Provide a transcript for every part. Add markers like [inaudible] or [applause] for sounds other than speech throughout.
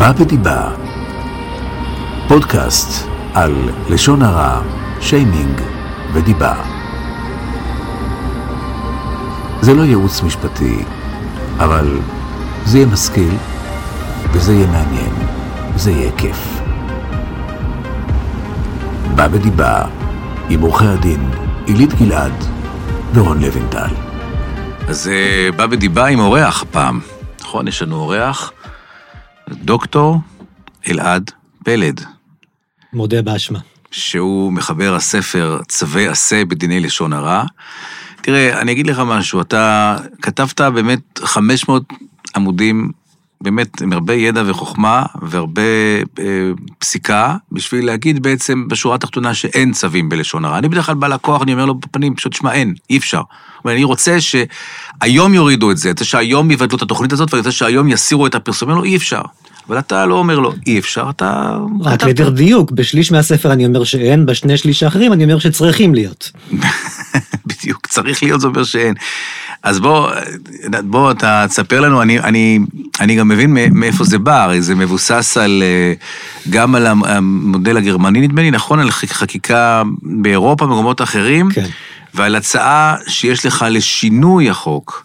בא ודיבה, פודקאסט על לשון הרע, שיימינג ודיבה. זה לא ייעוץ משפטי, אבל זה יהיה משכיל, וזה יהיה מעניין, וזה יהיה כיף. בא ודיבה, עם עורכי הדין עילית גלעד ורון לוינטל. אז אה, בא ודיבה עם אורח פעם, נכון? יש לנו אורח, דוקטור אלעד פלד, מודה באשמה. שהוא מחבר הספר צווי עשה בדיני לשון הרע. תראה, אני אגיד לך משהו, אתה כתבת באמת 500 עמודים, באמת עם הרבה ידע וחוכמה והרבה אה, פסיקה, בשביל להגיד בעצם בשורה התחתונה שאין צווים בלשון הרע. אני בדרך כלל בא לקוח, אני אומר לו בפנים, פשוט, שמע, אין, אי אפשר. אבל אני רוצה שהיום יורידו את זה, רוצה שהיום יבטלו את התוכנית הזאת, ואני רוצה שהיום יסירו את הפרסומים, לא, אי אפשר. אבל אתה לא אומר לו, אי אפשר, אתה... רק. ליתר דיוק, בשליש מהספר אני אומר שאין, בשני שליש האחרים אני אומר שצריכים להיות. [laughs] [laughs] בדיוק, צריך להיות, זה אומר שאין. אז בוא, בוא, אתה תספר לנו, אני, אני, אני גם מבין מאיפה זה בא, הרי זה מבוסס על, אה, גם על המודל הגרמני, נדמה לי, נכון? על חקיקה באירופה, במקומות אחרים, כן. ועל הצעה שיש לך לשינוי החוק,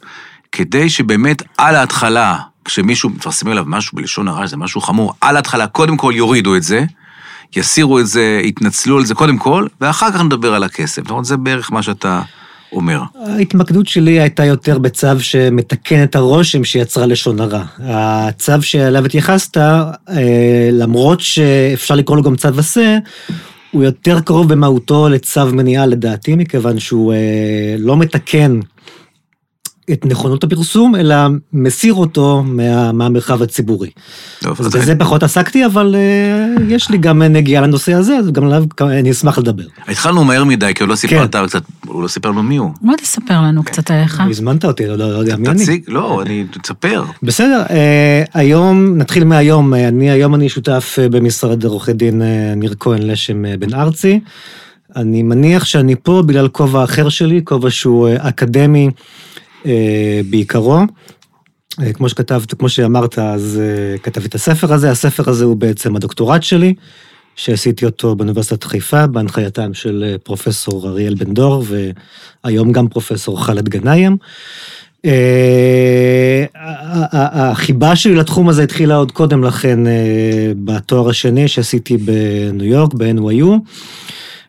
כדי שבאמת על ההתחלה, כשמישהו מפרסם עליו משהו בלשון הרע, זה משהו חמור, על ההתחלה קודם כל יורידו את זה, יסירו את זה, יתנצלו על זה קודם כל, ואחר כך נדבר על הכסף. זאת אומרת, זה בערך מה שאתה אומר. ההתמקדות שלי הייתה יותר בצו שמתקן את הרושם שיצרה לשון הרע. הצו שאליו התייחסת, אה, למרות שאפשר לקרוא לו גם צו עשה, הוא יותר קרוב במהותו לצו מניעה לדעתי, מכיוון שהוא אה, לא מתקן את נכונות הפרסום, אלא מסיר אותו מה, מהמרחב הציבורי. טוב, אז אז בזה פחות עסקתי, אבל אה, יש לי גם נגיעה לנושא הזה, אז גם עליו אני אשמח לדבר. התחלנו מהר מדי, כי הוא לא סיפרת כן. קצת, הוא לא סיפר לנו מי הוא. בוא תספר לנו קצת עליך. הזמנת אותי, לא, לא, לא יודע מי אני. תציג, לא, אני, תספר. בסדר, אה, היום, נתחיל מהיום, אה, אני היום אני שותף אה, במשרד עורכי דין אה, ניר כהן לשם אה, בן ארצי. אני מניח שאני פה בגלל כובע אחר שלי, כובע שהוא אה, אקדמי אה, בעיקרו. אה, כמו שכתבת, כמו שאמרת, אז אה, כתבתי את הספר הזה, הספר הזה הוא בעצם הדוקטורט שלי, שעשיתי אותו באוניברסיטת חיפה, בהנחייתם של אה, פרופסור אריאל בן דור, והיום גם פרופסור ח'אלד גנאים. אה, החיבה שלי לתחום הזה התחילה עוד קודם לכן אה, בתואר השני שעשיתי בניו יורק, ב-NYU.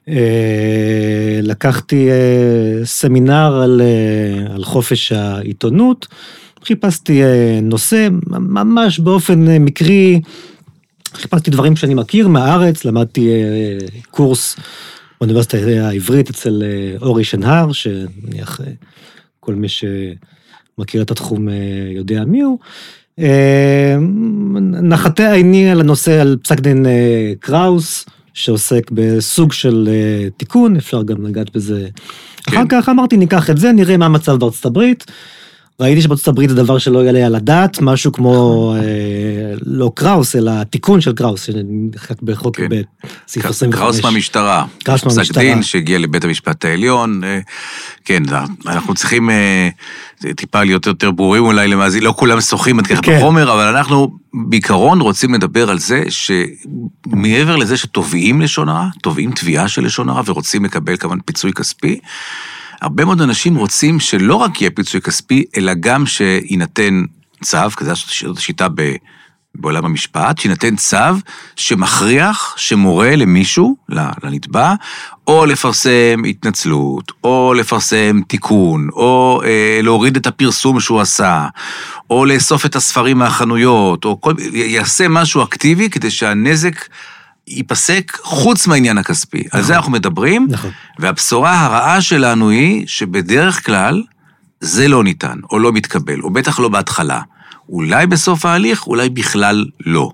אה, לקחתי אה, סמינר על, אה, על חופש העיתונות, חיפשתי נושא ממש באופן מקרי, חיפשתי דברים שאני מכיר מהארץ, למדתי קורס באוניברסיטה העברית אצל אורי שנהר, שנניח כל מי שמכיר את התחום יודע מי הוא. נחתה עיני על הנושא, על פסק דין קראוס, שעוסק בסוג של אה, תיקון, אפשר גם לגעת בזה. אחר כן. כך אמרתי, ניקח את זה, נראה מה המצב בארצות הברית. ראיתי שבארצות הברית זה דבר שלא יעלה על הדעת, משהו כמו, אה, לא קראוס, אלא תיקון של קראוס, בחוק כן. בסעיף 25. קראוס מהמשטרה. קראוס פסק מהמשטרה. דין שהגיע לבית המשפט העליון. אה, כן, אנחנו צריכים אה, טיפה להיות יותר ברורים אולי למאזין, לא כולם שוחים עד ככה כן. בחומר, אבל אנחנו בעיקרון רוצים לדבר על זה שמעבר לזה שתובעים לשון הרע, תובעים תביעה של לשון הרע ורוצים לקבל כמובן פיצוי כספי, הרבה מאוד אנשים רוצים שלא רק יהיה פיצוי כספי, אלא גם שיינתן צו, כזה זאת השיטה ב... בעולם המשפט, שיינתן צו שמכריח, שמורה למישהו, לנתבע, או לפרסם התנצלות, או לפרסם תיקון, או אה, להוריד את הפרסום שהוא עשה, או לאסוף את הספרים מהחנויות, או כל, יעשה משהו אקטיבי כדי שהנזק ייפסק חוץ מהעניין הכספי. על זה אנחנו מדברים, נכון. והבשורה הרעה שלנו היא שבדרך כלל זה לא ניתן, או לא מתקבל, או בטח לא בהתחלה. אולי בסוף ההליך, אולי בכלל לא.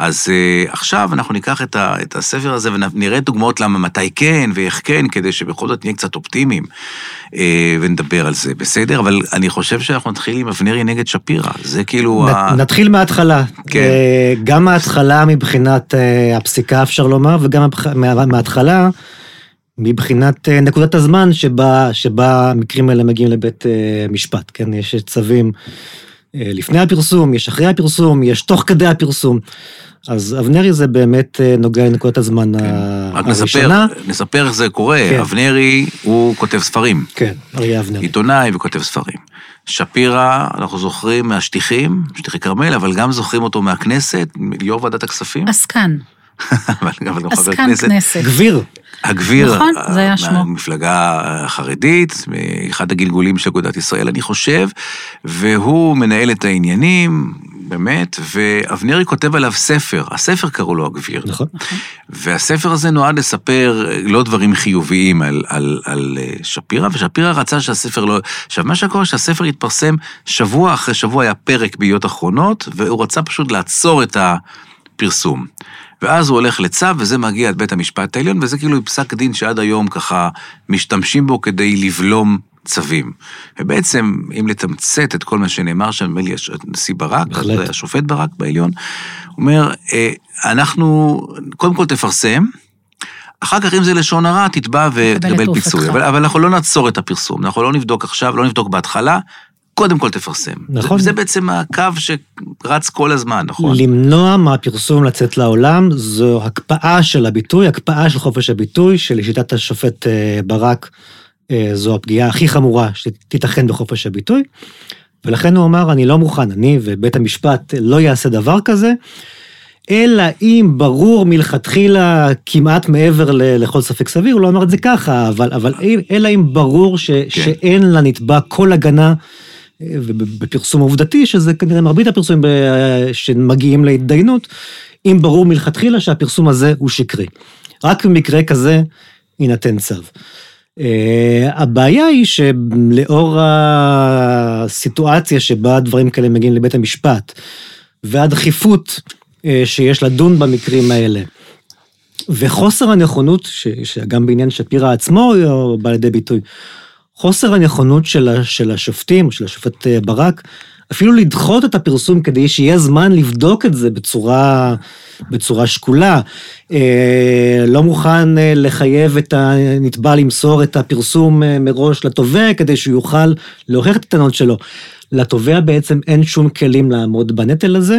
אז uh, עכשיו אנחנו ניקח את, ה, את הספר הזה ונראה דוגמאות למה מתי כן ואיך כן, כדי שבכל זאת נהיה קצת אופטימיים uh, ונדבר על זה, בסדר? אבל אני חושב שאנחנו נתחיל עם אבנרי נגד שפירא, זה כאילו... נ- ה... נתחיל מההתחלה. כן. אה, גם מההתחלה מבחינת אה, הפסיקה אפשר לומר, וגם מה- מההתחלה מבחינת אה, נקודת הזמן שבה, שבה המקרים האלה מגיעים לבית אה, משפט, כן? יש צווים לפני הפרסום, יש אחרי הפרסום, יש תוך כדי הפרסום. אז אבנרי זה באמת אה, נוגע לנקודת הזמן כן. ה- רק נספר, הראשונה. נספר איך זה קורה. כן. אבנרי הוא כותב ספרים. כן, אריה אבנרי. עיתונאי וכותב ספרים. שפירא, אנחנו זוכרים מהשטיחים, שטיחי כרמל, אבל גם זוכרים אותו מהכנסת, יו"ר ועדת הכספים, עסקן, [laughs] אבל גם אבל גם חבר עסקן כנסת. כנסת. גביר, הגביר, נכון, זה היה שמו. מהמפלגה החרדית, מאחד הגלגולים של אגודת ישראל, אני חושב, והוא מנהל את העניינים, באמת, ואבנרי כותב עליו ספר, הספר קראו לו הגביר. נכון. והספר הזה נועד לספר לא דברים חיוביים על, על, על אה, שפירא, ושפירא רצה שהספר לא... עכשיו, מה שקורה שהספר התפרסם שבוע אחרי שבוע, היה פרק בידיעות אחרונות, והוא רצה פשוט לעצור את הפרסום. ואז הוא הולך לצו, וזה מגיע עד בית המשפט העליון, וזה כאילו פסק דין שעד היום ככה משתמשים בו כדי לבלום צווים. ובעצם, אם לתמצת את כל מה שנאמר שם, נדמה לי הנשיא ברק, בהחלט. השופט ברק בעליון, אומר, אה, אנחנו, קודם כל תפרסם, אחר כך אם זה לשון הרע, תתבע ותקבל. פיצוי. אבל, אבל אנחנו לא נעצור את הפרסום, אנחנו לא נבדוק עכשיו, לא נבדוק בהתחלה, קודם כל תפרסם. נכון. זה, זה בעצם הקו שרץ כל הזמן, נכון? למנוע מהפרסום לצאת לעולם זו הקפאה של הביטוי, הקפאה של חופש הביטוי, שלשיטת השופט אה, ברק זו הפגיעה הכי חמורה שתיתכן בחופש הביטוי. ולכן הוא אמר, אני לא מוכן, אני ובית המשפט לא יעשה דבר כזה, אלא אם ברור מלכתחילה כמעט מעבר לכל ספק סביר, הוא לא אמר את זה ככה, אבל, אבל אלא אם ברור ש, כן. שאין לנתבע כל הגנה, אה, ובפרסום עובדתי, שזה כנראה מרבית הפרסומים שמגיעים להתדיינות, אם ברור מלכתחילה שהפרסום הזה הוא שקרי. רק במקרה כזה יינתן צו. Uh, הבעיה היא שלאור הסיטואציה שבה דברים כאלה מגיעים לבית המשפט, והדחיפות uh, שיש לדון במקרים האלה, וחוסר הנכונות, ש, שגם בעניין שפירא עצמו אה, בא לידי ביטוי, חוסר הנכונות של, של השופטים, של השופט אה, ברק, אפילו לדחות את הפרסום כדי שיהיה זמן לבדוק את זה בצורה, בצורה שקולה. אה, לא מוכן אה, לחייב את הנתבע למסור את הפרסום אה, מראש לתובע כדי שהוא יוכל להוכיח את הטענות שלו. לתובע בעצם אין שום כלים לעמוד בנטל הזה.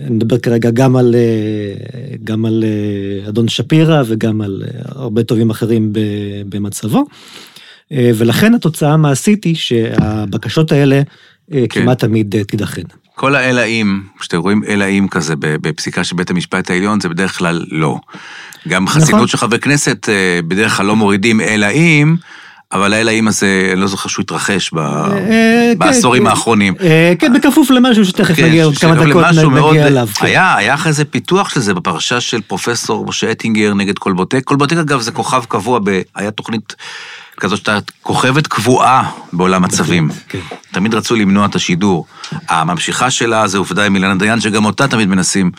אני מדבר כרגע גם על, גם על אדון שפירא וגם על הרבה טובים אחרים במצבו. ולכן התוצאה המעשית היא שהבקשות האלה כן. כמעט תמיד תידחנה. כל האלאים, כשאתם רואים אלאים כזה בפסיקה של בית המשפט העליון, זה בדרך כלל לא. גם חסינות נכון. של חברי כנסת אה, בדרך כלל לא מורידים אלאים, אבל האלאים הזה, אני לא זוכר שהוא התרחש ב- אה, בעשורים כן, האחרונים. אה, כן, בכפוף למשהו שתכף כן, נגיע, עוד כמה דקות נגיע אליו. כן. היה, היה אחרי זה פיתוח של זה בפרשה של פרופסור משה אטינגר נגד קולבוטק. קולבוטק אגב זה כוכב קבוע. היה תוכנית כזאת שאתה כוכבת קבועה בעולם הצווים. כן. תמיד רצו למנוע את השידור. הממשיכה שלה זה עובדה עם אילנה דיין, שגם אותה תמיד מנסים,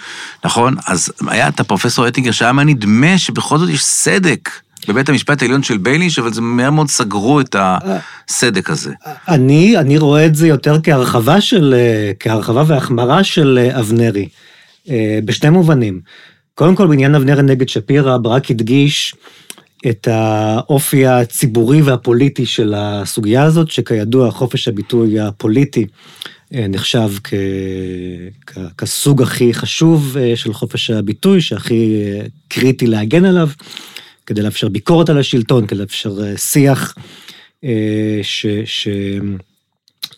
נכון? אז היה את הפרופסור אטינגר שהיה מה נדמה שבכל זאת יש סדק. בבית המשפט העליון של בייליש, אבל זה מהר מאוד סגרו את הסדק הזה. אני, אני רואה את זה יותר כהרחבה של, אה, כהרחבה והחמרה של אה, אבנרי, אה, בשני מובנים. קודם כל, בעניין אבנרי נגד שפירא, ברק הדגיש את האופי הציבורי והפוליטי של הסוגיה הזאת, שכידוע, חופש הביטוי הפוליטי אה, נחשב כ... כ... כסוג הכי חשוב אה, של חופש הביטוי, שהכי אה, קריטי להגן עליו, כדי לאפשר ביקורת על השלטון, כדי לאפשר שיח ש...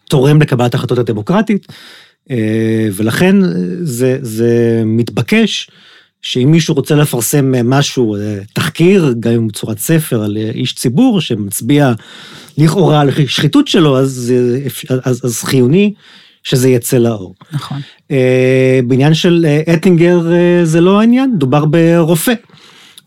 שתורם לקבלת ההחלטות הדמוקרטית, ולכן זה, זה מתבקש שאם מישהו רוצה לפרסם אה, משהו, אה, תחקיר, גם אם בצורת ספר, על אה, איש ציבור שמצביע לכאורה על שחיתות שלו, אז, אז, אז חיוני שזה יצא לאור. נכון. בעניין של אטינגר זה לא העניין, דובר ברופא,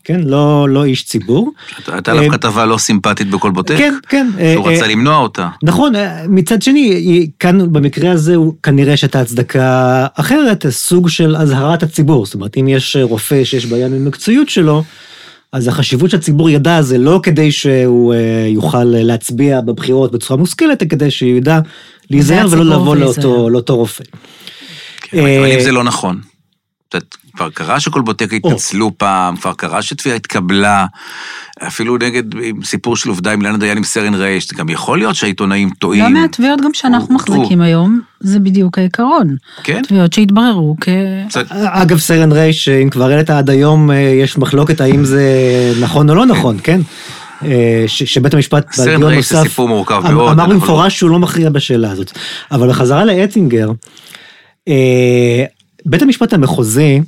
כן? לא, לא איש ציבור. הייתה עליו אה, כתבה לא סימפטית בקולבוטק, כן, כן. שהוא אה, רצה אה, למנוע אותה. נכון, מצד שני, כאן במקרה הזה הוא כנראה שהייתה הצדקה אחרת, סוג של אזהרת הציבור. זאת אומרת, אם יש רופא שיש בעיה עם המקצועיות שלו, אז החשיבות שהציבור ידע זה לא כדי שהוא יוכל להצביע בבחירות בצורה מושכלת, אלא כדי שהוא ידע להיזהר ולא לבוא. לאותו, רופא. כן, אבל אם זה לא נכון. כבר קרה שקולבוטקה או. התנצלו פעם, כבר קרה שתביעה התקבלה, אפילו נגד עם סיפור של עובדה עם אילנה דיין עם סרן רייש, גם יכול להיות שהעיתונאים טועים. לא מעט תביעות גם שאנחנו מחזיקים היום, זה בדיוק העיקרון. כן? תביעות שהתבררו כ... אגב, סרן רייש, אם כבר העלית עד היום, אה, יש מחלוקת האם זה נכון או לא נכון, כן? אה, ש- שבית המשפט סרן רייש זה נוסף, סיפור מורכב אמ- מאוד, אמר במפורש שהוא לא מכריע בשאלה הזאת. אבל בחזרה לאטינגר, אה, בית המשפט המחוזי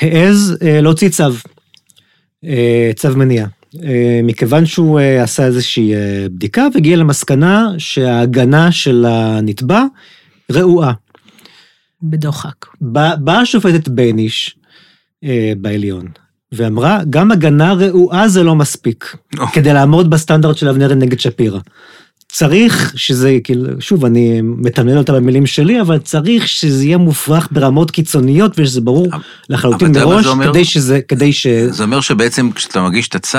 העז אה, להוציא צו, אה, צו מניעה. אה, מכיוון שהוא אה, עשה איזושהי אה, בדיקה והגיע למסקנה שההגנה של הנתבע רעועה. בדוחק. בא- באה השופטת בייניש אה, בעליון, ואמרה, גם הגנה רעועה זה לא מספיק, או. כדי לעמוד בסטנדרט של אבנרי נגד שפירא. צריך שזה, כאילו, שוב, אני מתמלל אותה במילים שלי, אבל צריך שזה יהיה מופרך ברמות קיצוניות, ושזה ברור לחלוטין מראש? כדי שזה, כדי ש... זה אומר שבעצם כשאתה מגיש את הצו,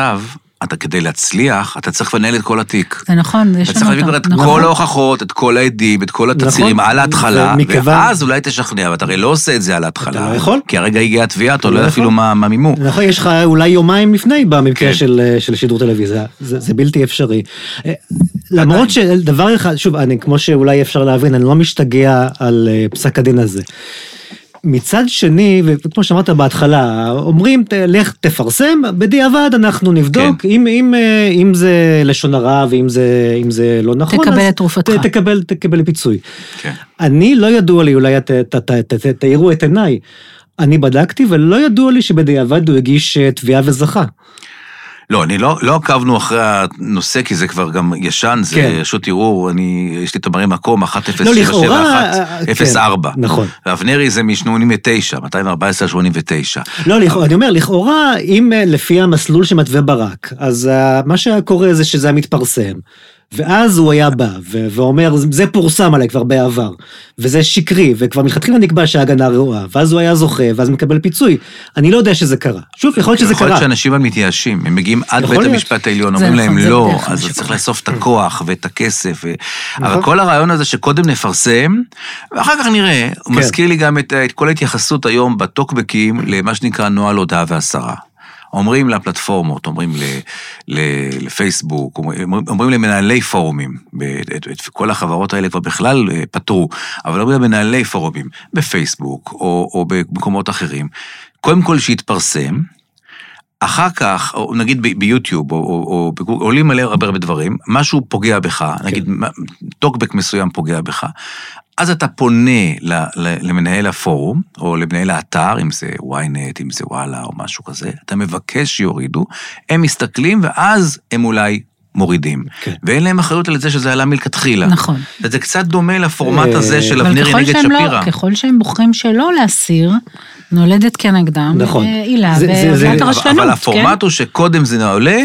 אתה כדי להצליח, אתה צריך לנהל את כל התיק. זה נכון, יש אתה צריך לנו להביא כבר את נכון. כל ההוכחות, את כל העדים, את כל התצהירים נכון. על ההתחלה, ומכיוון- ואז אולי תשכנע, ואתה הרי לא עושה את זה על ההתחלה. אתה לא יכול. כי הרגע הגיעה התביעה, אתה לא לא יודע אפילו מה מימו. נכון, יש לך אולי יומיים לפני במקרה כן. של, אה, של שידור טלוויזיה, זה, זה בלתי אפשרי. אה, למרות שדבר אחד, שוב, אני, כמו שאולי אפשר להבין, אני לא משתגע על אה, פסק הדין הזה. מצד שני, וכמו שאמרת בהתחלה, אומרים, ת- לך תפרסם, בדיעבד אנחנו נבדוק, כן. אם, אם, אה, אם זה לשון הרע ואם זה, אם זה לא נכון, תקבל את תרופתך. ת- תקבל, תקבל פיצוי. כן. אני, לא ידוע לי, אולי את- ת- ת- ת- ת- תאירו את עיניי. אני בדקתי ולא ידוע לי שבדיעבד הוא הגיש אה, תביעה וזכה. לא, אני לא, לא עקבנו אחרי הנושא, כי זה כבר גם ישן, זה כן. רשות ערעור, אני, יש לי תמרי מקום, 10777104. לא, לכאורה, אה, כן, נכון. ואבנרי זה מ-89, 214-89. לא, לכאורה, אני אומר, לכאורה, אם אה, לפי המסלול שמתווה ברק, אז אה, מה שהיה קורה זה שזה היה מתפרסם. ואז הוא היה בא ו- ואומר, זה פורסם עליי כבר בעבר, וזה שקרי, וכבר מלכתחילה נקבע שההגנה רעועה, ואז הוא היה זוכה, ואז מקבל פיצוי. אני לא יודע שזה קרה. שוב, יכול להיות שזה יכול להיות קרה. שאנשים אבל מתייאשים, הם מגיעים עד בית להיות. המשפט העליון, אומרים להם נכון, זה לא, כלל אז. צריך לאסוף את הכוח ואת הכסף. ו- אבל נכון. כל הרעיון הזה שקודם נפרסם, ואחר כך נראה, הוא כן. מזכיר לי גם את את כל ההתייחסות היום בטוקבקים למה שנקרא נוהל הודעה והסרה. אומרים לפלטפורמות, אומרים ל, ל, לפייסבוק, אומרים, אומרים למנהלי פורומים, את, את כל החברות האלה כבר בכלל אה, פתרו, אבל אומרים למנהלי פורומים, בפייסבוק או, או במקומות אחרים, קודם כל שיתפרסם, אחר כך, או נגיד ב- ביוטיוב, או, או, או עולים עליה הרבה הרבה דברים, משהו פוגע בך, נגיד מה- טוקבק מסוים פוגע בך, אז אתה פונה ל, ל, למנהל הפורום, או למנהל האתר, אם זה ynet, אם זה וואלה, או משהו כזה, אתה מבקש שיורידו, הם מסתכלים, ואז הם אולי מורידים. כן. ואין להם אחריות על זה שזה עלה מלכתחילה. נכון. זה קצת דומה לפורמט אה, הזה של אבנרי נגד שהם לא- שפירא. ככל שהם בוחרים שלא להסיר, נולדת כנגדם נכון. אה, עילה זה- זה- זה- בעוולת אבל- הרשלנות, אבל כן? הפורמט הוא שקודם זה עולה,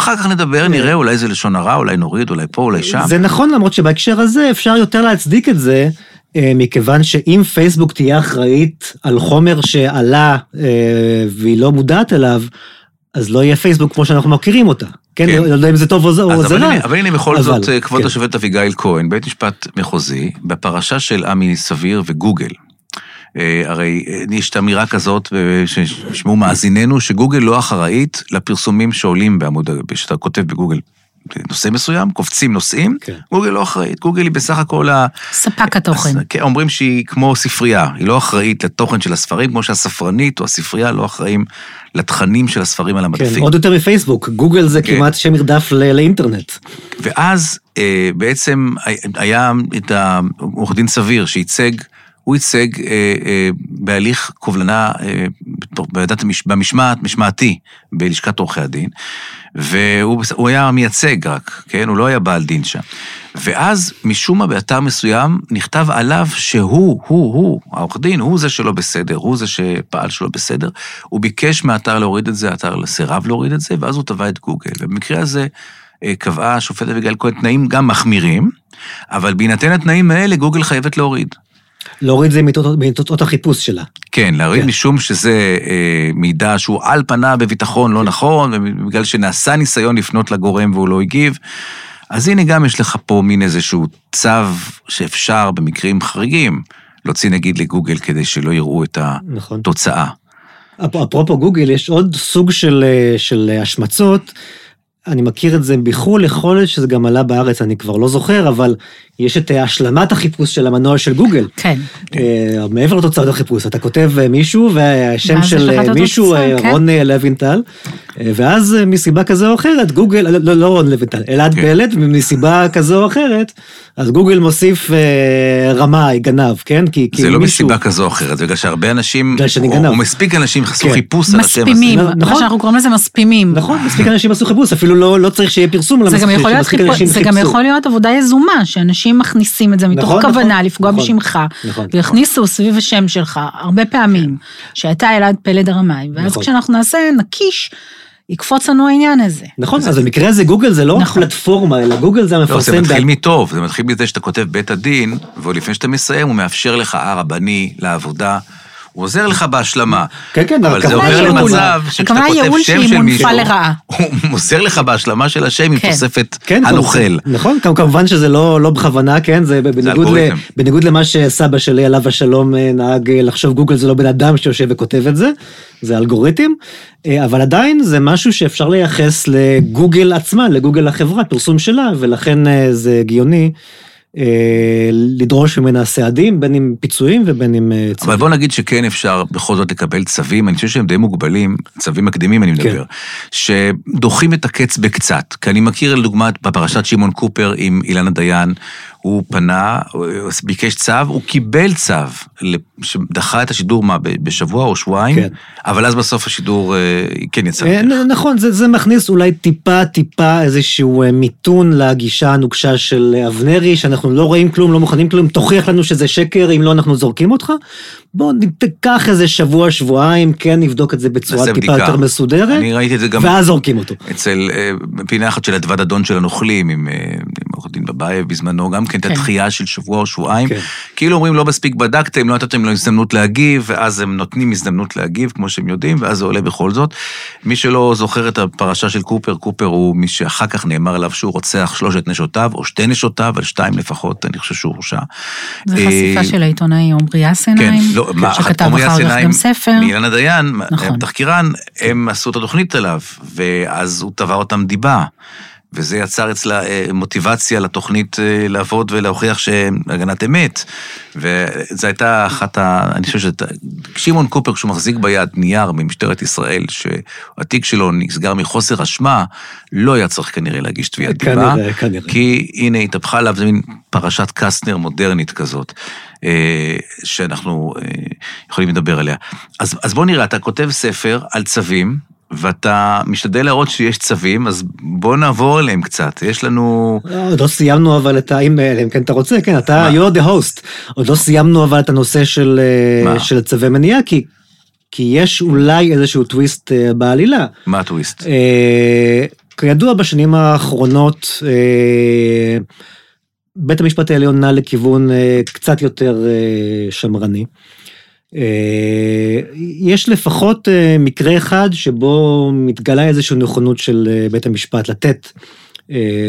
אחר כך נדבר, נראה, אולי זה לשון הרע, אולי נוריד, אולי פה, אולי שם. זה נכון, למרות שבהקשר הזה אפשר יותר להצדיק את זה, אה, מכיוון שאם פייסבוק תהיה אחראית על חומר שעלה אה, והיא לא מודעת אליו, אז לא יהיה פייסבוק כמו שאנחנו מכירים אותה. כן, כן. לא יודע אם זה טוב או זה רע. אבל הנה בכל אבל, זאת, אה, כבוד כן. השופט אביגיל כהן, בית משפט מחוזי, בפרשה של עמי סביר וגוגל. אה, הרי אה, יש את האמירה כזאת, אה, שישמעו מאזיננו, שגוגל לא אחראית לפרסומים שעולים בעמוד, שאתה כותב בגוגל. נושא מסוים, קופצים נושאים, כן. גוגל לא אחראית, גוגל היא בסך הכל ה... ספק התוכן. אז, כן, אומרים שהיא כמו ספרייה, היא לא אחראית לתוכן של הספרים, כמו שהספרנית או הספרייה לא אחראים לתכנים של הספרים על כן, המדפים. עוד יותר מפייסבוק, גוגל זה כן. כמעט שם מרדף לאינטרנט. ואז אה, בעצם היה את העורך דין סביר שייצג, הוא ייצג אה, אה, בהליך קובלנה אה, המש, במשמעת, משמעתי, בלשכת עורכי הדין, והוא הוא היה מייצג רק, כן? הוא לא היה בעל דין שם. ואז משום מה באתר מסוים נכתב עליו שהוא, הוא, הוא, העורך דין, הוא זה שלא בסדר, הוא זה שפעל שלא בסדר. הוא ביקש מהאתר להוריד את זה, האתר סירב להוריד את זה, ואז הוא תבע את גוגל. ובמקרה הזה אה, קבעה השופטת אביגיל כהן תנאים גם מחמירים, אבל בהינתן התנאים האלה גוגל חייבת להוריד. להוריד זה מתוצאות- מתוצאות החיפוש שלה. כן, להוריד כן. משום שזה אה, מידע שהוא על פניו בביטחון לא נכון, ובגלל שנעשה ניסיון לפנות לגורם והוא לא הגיב. אז הנה גם יש לך פה מין איזשהו צו שאפשר במקרים חריגים להוציא נגיד לגוגל כדי שלא יראו את נכון. התוצאה. אפ- אפרופו גוגל, יש עוד סוג של, אה, של השמצות. אני מכיר את זה בחו"ל, יכול להיות שזה גם עלה בארץ, אני כבר לא זוכר, אבל יש את אה, השלמת החיפוש של המנוע של גוגל. כן. אה, מעבר לתוצאות החיפוש, אתה כותב אה, מישהו והשם של מישהו, כן. רון לוינטל, ואז אה, מסיבה כזו או אחרת, גוגל, לא, לא, לא רון לוינטל, אלעד כן. פלד, ומסיבה כזו או אחרת, אז גוגל מוסיף אה, רמאי, גנב, כן? כי, כי זה לא מישהו... מסיבה כזו או אחרת, זה בגלל שהרבה אנשים, בגלל שאני או- גנב. או מספיק אנשים עשו כן. חיפוש על השם הזה. מספימים, נכון. מה שאנחנו קוראים לזה מספימים. נכון, מספיק אנשים עשו חיפוש, אפילו לא, לא צריך שיהיה פרסום על זה גם המספיק, שמספיק אנשים זה גם חיפשו. יכול להיות עבודה יזומה, שאנשים מכניסים את זה מתוך נכון, כוונה נכון, לפגוע נכון, בשמך, נכון. ויכניסו סביב השם שלך הרבה פעמים, שאתה אלעד פלד הרמאי, ואז נכון. כשאנחנו נעשה נקיש, יקפוץ לנו העניין הזה. נכון, אז במקרה הזה גוגל זה לא רק נכון. פלטפורמה, אלא גוגל זה לא, זה המפרסם. מתחיל מטוב, זה מתחיל מזה שאתה כותב בית הדין, ולפני שאתה מסיים הוא מאפשר לך הרבני לעבודה, הוא עוזר לך בהשלמה. כן, כן, אבל זה עובר. למצב שכשאתה כותב שם של מישהו. הוא עוזר לך בהשלמה של השם עם כן. תוספת כן, הנוכל. נכון, כמ- כמובן שזה לא, לא בכוונה, כן, זה בניגוד, למה שסבא שלי עליו השלום אה, נהג אה, לחשוב גוגל זה לא בן אדם שיושב וכותב את זה, זה אלגוריתם, אה, אבל עדיין זה משהו שאפשר לייחס לגוגל עצמה, לגוגל החברה, פרסום שלה, ולכן זה הגיוני לדרוש ממנה סעדים, בין אם פיצויים ובין אם אה, אבל צווים. בוא נגיד שכן אפשר בכל זאת לקבל צווים, אני חושב שהם די מוגבלים, צווים מקדימים אני מדבר, שדוחים את הקץ בקצת. כי אני מכיר לדוגמה בפרשת שמעון קופר עם אילנה דיין, הוא פנה, הוא ביקש צו, הוא קיבל צו, שדחה את השידור מה, בשבוע או שבועיים, כן. אבל אז בסוף השידור אה, כן יצא. אה, נכון, זה, זה מכניס אולי טיפה טיפה איזשהו אה, מיתון לגישה הנוקשה של אבנרי, שאנחנו לא רואים כלום, לא מוכנים כלום, תוכיח לנו שזה שקר, אם לא אנחנו זורקים אותך. בוא ניקח איזה שבוע, שבועיים, כן נבדוק את זה בצורה טיפה בדיקה. יותר מסודרת, אני ראיתי את זה גם ואז זורקים אותו. אצל, פינה אחת של אדוות הדון של הנוכלים, עם עורך דין בבייב בזמנו, גם כן את כן. הדחייה של שבוע או שבועיים. כן. כאילו אומרים, לא מספיק בדקתם, לא נתתם לו הזדמנות להגיב, ואז הם נותנים הזדמנות להגיב, כמו שהם יודעים, ואז זה עולה בכל זאת. מי שלא זוכר את הפרשה של קופר, קופר הוא מי שאחר כך נאמר עליו שהוא רוצח שלושת נשותיו, או שתי נשותיו, על שתיים לפחות, אני חושב שהוא הורשע. זו אה, חשיפה של העיתונאי עמרי כן, אסנהיים, לא, מה, שכתב אחר כך גם ספר. מאילנה דיין, נכון. תחקירן, הם עשו את התוכנית עליו, ואז הוא תבע אותם דיבה. וזה יצר אצלה אה, מוטיבציה לתוכנית אה, לעבוד ולהוכיח שהגנת אמת. וזו הייתה אחת ה... אני חושב שאתה... שמעון קופר, כשהוא מחזיק ביד נייר ממשטרת ישראל, שהתיק שלו נסגר מחוסר אשמה, לא היה צריך כנראה להגיש תביעת דיבה. כנראה, כנראה. כי הנה התהפכה עליו, זה מין פרשת קסטנר מודרנית כזאת, אה, שאנחנו יכולים לדבר עליה. אז, אז בוא נראה, אתה כותב ספר על צווים, ואתה משתדל להראות שיש צווים, אז בוא נעבור אליהם קצת. יש לנו... לא, עוד לא סיימנו אבל את ה... אם אה, אם כן אתה רוצה, כן, אתה, מה? you're the host. עוד לא סיימנו אבל את הנושא של, אה, מה? של צווי מניעה, כי, כי יש אולי איזשהו טוויסט אה, בעלילה. מה הטוויסט? אה, כידוע בשנים האחרונות, אה, בית המשפט העליון נע לכיוון אה, קצת יותר אה, שמרני. אה, יש לפחות אה, מקרה אחד שבו מתגלה איזושהי נכונות של אה, בית המשפט לתת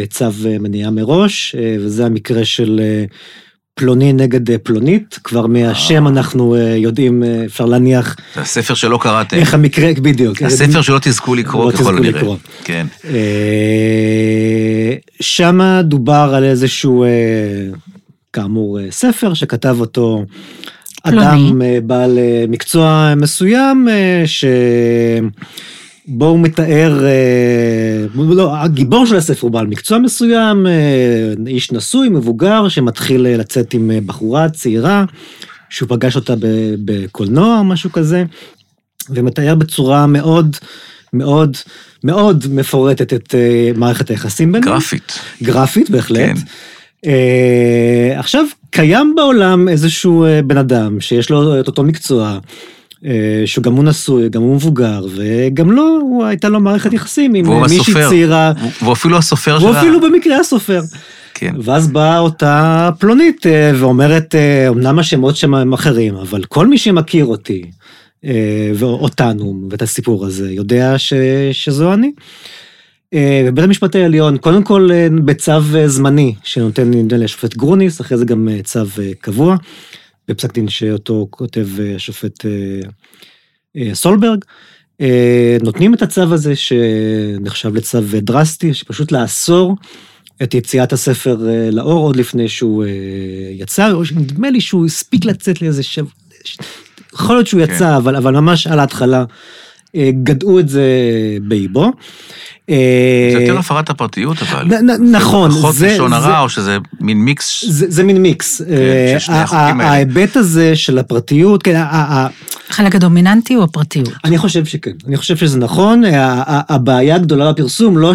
צו מניעה מראש, וזה המקרה של פלוני נגד פלונית, כבר מהשם אנחנו יודעים, אפשר להניח הספר שלא קראתם. איך המקרה, בדיוק. הספר שלא תזכו לקרוא לא ככל הנראה. כן. שמה דובר על איזשהו, כאמור, ספר שכתב אותו. אדם אה, בעל אה, מקצוע מסוים, אה, שבו הוא מתאר, לא, הגיבור של הספר הוא בעל מקצוע מסוים, איש נשוי, מבוגר, שמתחיל לצאת עם בחורה צעירה, שהוא פגש אותה בקולנוע או משהו כזה, ומתאר בצורה מאוד מאוד מאוד מפורטת את מערכת היחסים ביניהם. גרפית. גרפית, בהחלט. כן. אה, עכשיו, קיים בעולם איזשהו אה, בן אדם שיש לו את אותו מקצוע, אה, שגם הוא נשוי, גם הוא מבוגר, וגם לו, הוא- הייתה לו מערכת יחסים עם אה, מישהי. צעירה, והוא- אפילו הסופר של והוא. אפילו במקרה הסופר. כן. ואז באה אותה פלונית ואומרת, אמנם השמות שם הם אחרים, אבל כל מי שמכיר אותי, ואותנו, ואת הסיפור הזה, יודע ש, שזו אני. אה, ובית המשפט העליון, קודם כל אה, בצו אה, זמני, שנותן נדמה לי השופט גרוניס, אחרי זה גם צו קבוע, בפסק דין שאותו כותב השופט סולברג. נותנים את הצו הזה שנחשב לצו דרסטי, שפשוט לאסור את יציאת הספר לאור עוד לפני שהוא יצא, או שנדמה לי שהוא הספיק לצאת לאיזה שבוע, יכול להיות שהוא כן. יצא, אבל, אבל ממש על ההתחלה גדעו את זה באיבו. אה, זה יותר הפרת הפרטיות, אבל. נכון, פחות זה- לשון הרע, או שזה מין מיקס. זה, מין מיקס. אה, של שני ה- החוקים ה- האלה. ההיבט הזה של הפרטיות, כן, החלק הדומיננטי הוא הפרטיות. אני חושב שכן, אני חושב שזה נכון. הבעיה הגדולה בפרסום, לא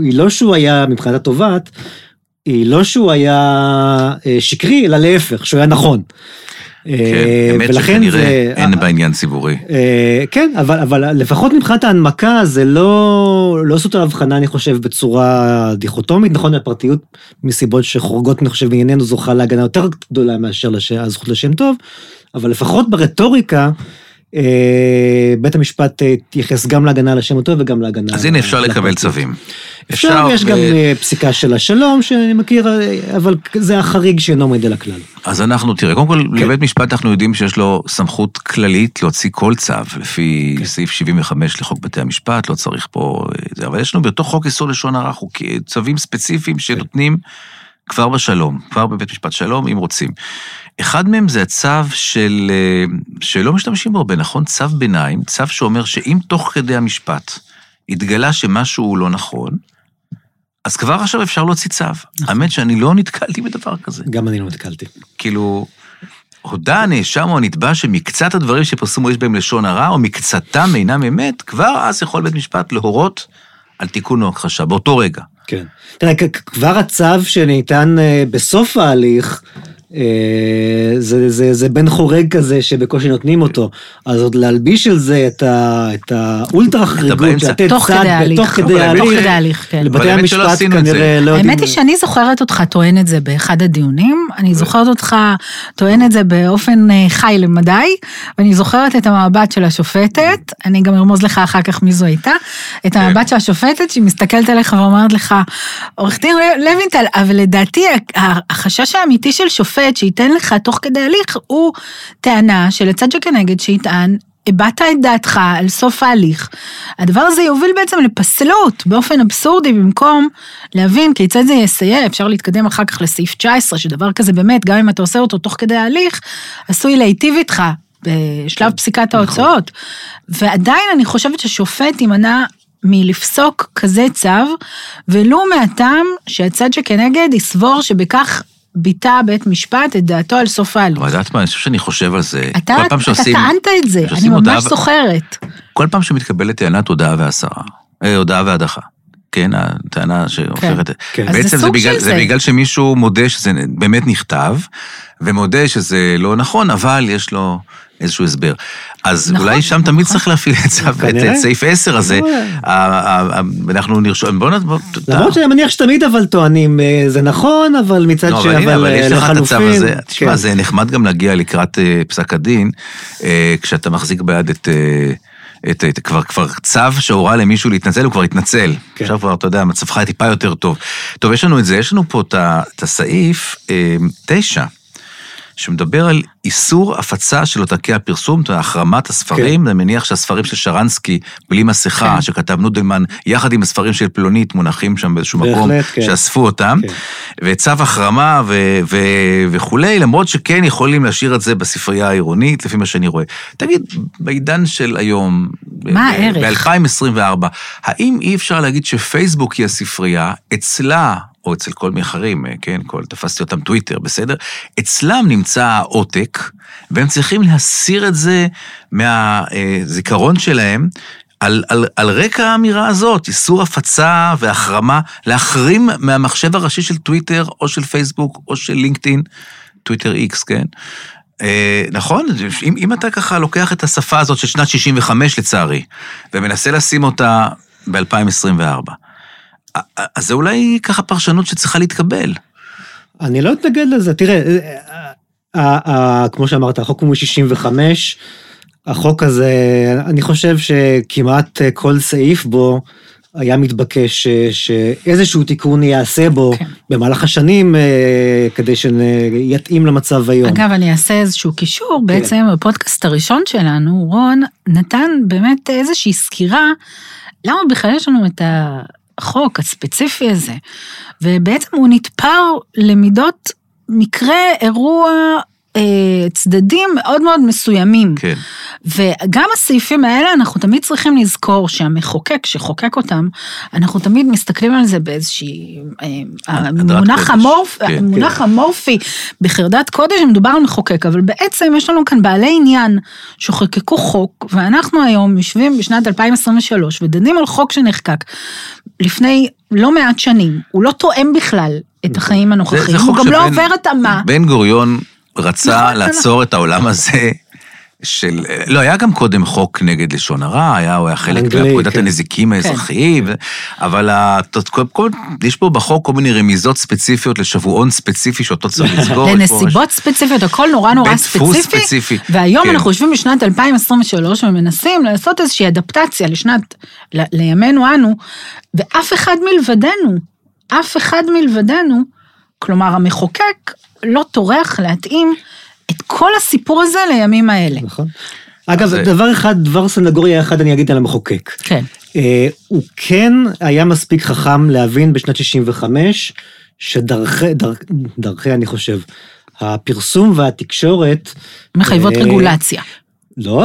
היא לא שהוא היה מבחינת התובעת, היא לא שהוא היה אה, שקרי, אלא להפך, שהוא היה נכון. כן, אה, אמת ולכן שכנראה זה- אין בעניין ציבורי. אה, כן, אבל, לפחות מבחינת ההנמקה זה לא, לא עשו את ההבחנה, אני חושב, בצורה דיכוטומית. נכון, הפרטיות, מסיבות שחורגות, אני חושב, בענייננו זוכה להגנה יותר גדולה מאשר. הזכות לשם טוב, אבל לפחות ברטוריקה, אה, בית המשפט אה, התייחס גם להגנה על השם הטוב וגם להגנה אז הנה, אפשר על לקבל. צווים. אפשר, יש ו- גם אה, פסיקה של השלום שאני מכיר, אה, אבל זה החריג שאינו עומד על הכלל. אז אנחנו, תראה, קודם כל, כן. לבית משפט אנחנו יודעים שיש לו סמכות כללית להוציא כל צו, לפי כן. סעיף 75 לחוק בתי המשפט, לא צריך פה... אה, אבל יש לנו בתוך חוק איסור לשון הרע חוקי- צווים ספציפיים שנותנים כבר בשלום, כבר בבית משפט שלום, אם רוצים. אחד מהם זה הצו של... אה, שלא משתמשים בו הרבה, נכון? צו ביניים, צו שאומר שאם תוך כדי המשפט התגלה שמשהו הוא לא נכון, אז כבר עכשיו אפשר להוציא צו. האמת שאני לא נתקלתי בדבר כזה. גם אני לא נתקלתי. כאילו, הודה הנאשם או הנתבע שמקצת הדברים שפרסמו יש בהם לשון הרע, או מקצתם אינם אמת, כבר אז יכול בית משפט להורות על תיקון או הכחשה, באותו רגע. כן. תראה, כבר הצו שניתן אה, בסוף ההליך, זה, זה, זה בן חורג כזה שבקושי נותנים אותו. אז עוד להלביש על זה את, ה, את האולטרה חריגות. לתת צד תוך. כדי ההליך, כן. לבתי המשפט. כנראה לא יודעים... האמת היא שאני זוכרת אותך טוען את זה באחד הדיונים, אני זוכרת אותך טוען את זה באופן אה, חי למדי, ואני זוכרת את המבט של השופטת, אני גם ארמוז לך אחר כך מי זו הייתה, את המבט של השופטת שהיא מסתכלת עליך ואומרת לך, עורך דין לוינטל, אבל לדעתי החשש האמיתי של שופט שייתן לך תוך כדי הליך הוא טענה שלצד שכנגד שיטען הבעת את דעתך על סוף ההליך, הדבר הזה יוביל בעצם לפסלות באופן אבסורדי במקום להבין כיצד זה יסייע, אפשר להתקדם אחר כך לסעיף 19, שדבר כזה באמת, גם אם אתה עושה אותו תוך כדי ההליך, עשוי להיטיב איתך בשלב פסיקת ההוצאות. ועדיין אני חושבת ששופט יימנע מלפסוק כזה צו, ולו מהטעם שהצד שכנגד יסבור שבכך ביטא בית משפט את דעתו על סוף ההליך. אבל את יודעת מה, אני חושב שאני חושב על זה. אתה, אתה שעושים- טענת את זה, אני ממש ו- זוכרת. כל פעם שמתקבלת טענת הודעה והסרה, אה, הודעה והדחה. כן, הטענה שהופכת... כן. זה בעצם זה סוג בגלל, זה זה. בגלל שמישהו מודה שזה באמת נכתב, ומודה שזה לא נכון, אבל יש לו איזשהו הסבר. אז נכון, אולי שם תמיד נכון. צריך להפעיל את את סעיף 10 הזה. אנחנו נרשום, בואו נ... למרות שאני מניח שתמיד אבל טוענים, אה, זה נכון, אבל מצד ש... אבל הנה, אבל יש לך את הצו לחלופין, הזה. תשמע. זה נחמד גם להגיע לקראת אה, פסק הדין, אה, כשאתה מחזיק ביד את... את, את, כבר, כבר צו שהורה למישהו להתנצל, הוא כבר התנצל. כן. עכשיו כבר, אתה יודע, מצבך טיפה יותר טוב. טוב, יש לנו את זה, יש לנו פה את, הסעיף אה, תשע, שמדבר על איסור הפצה של עותקי הפרסום, החרמת הספרים, אני מניח שהספרים של שרנסקי, בלי מסכה, כן. שכתב נודלמן, יחד עם הספרים של פלונית, מונחים שם באיזשהו מקום, בהחלט, כן. שאספו אותם. כן. וצו החרמה ו- ו- וכולי, למרות שכן יכולים להשאיר את זה בספרייה העירונית, לפי מה שאני רואה. תגיד, בעידן של היום, מה הערך? ב-2024, האם אי אפשר להגיד שפייסבוק היא הספרייה, אצלה, או אצל כל מיני אחרים, כן, כל, תפסתי אותם טוויטר, בסדר? אצלם נמצא העותק, והם צריכים להסיר את זה מהזיכרון שלהם. על, על, על רקע האמירה הזאת, איסור הפצה והחרמה, להחרים מהמחשב הראשי של טוויטר, או של פייסבוק, או של לינקדאין, טוויטר איקס, כן? אה, נכון, אם, אם אתה ככה לוקח את השפה הזאת של שנת 65 לצערי, ומנסה לשים אותה ב-2024, אז זה אולי ככה פרשנות שצריכה להתקבל. אני לא אתנגד לזה, תראה, אה, אה, אה, כמו שאמרת, החוק הוא מ-65, החוק הזה, אני חושב שכמעט כל סעיף בו היה מתבקש אה, שאיזשהו תיקון ייעשה בו כן. במהלך השנים, כדי שיתאים למצב היום. אגב, אני אעשה איזשהו קישור, כן. בעצם בפודקאסט הראשון שלנו, רון נתן באמת איזושהי סקירה, למה בכלל יש לנו את החוק הספציפי הזה, ובעצם הוא נתפר למידות מקרה, אירוע, אה, צדדים מאוד מאוד מסוימים. כן. וגם הסעיפים האלה, אנחנו תמיד צריכים לזכור שהמחוקק שחוקק אותם, אנחנו תמיד מסתכלים על זה באיזושהי... אה, המונח קודש. המורפ, כן. המונח המורפי בחרדת קודש, מדובר על מחוקק, אבל בעצם יש לנו כאן בעלי עניין שחוקקו חוק, ואנחנו היום יושבים בשנת 2023 ודנים על חוק שנחקק לפני לא מעט שנים, הוא לא תואם בכלל את החיים הנוכחיים, הוא גם לא עובר התאמה. בן גוריון רצה נכון, לעצור את העולם הזה. של, לא, היה גם קודם חוק נגד לשון הרע, היה, הוא היה חלק מפקודת כן. הנזיקים האזרחיים, ו- אבל ה- כל, כל, יש פה בחוק כל מיני רמיזות ספציפיות לשבועון ספציפי שאותו צריך [laughs] לסגור. יש פה לנסיבות ספציפיות, הכל נורא נורא ספציפי. ספציפי, והיום כן. אנחנו יושבים בשנת 2023 ומנסים לעשות איזושהי אדפטציה לשנת, ל- לימינו אנו, ואף אחד מלבדנו, אף אחד מלבדנו, כלומר המחוקק לא טורח להתאים את כל הסיפור הזה לימים האלה. נכון. אגב, זה- דבר אחד, דבר סנגוריה אחד אני אגיד על המחוקק. כן. אה, הוא כן היה מספיק חכם להבין בשנת 65, שדרכי, דרכ, דרכי אני חושב, הפרסום והתקשורת... מחייבות אה, רגולציה. לא,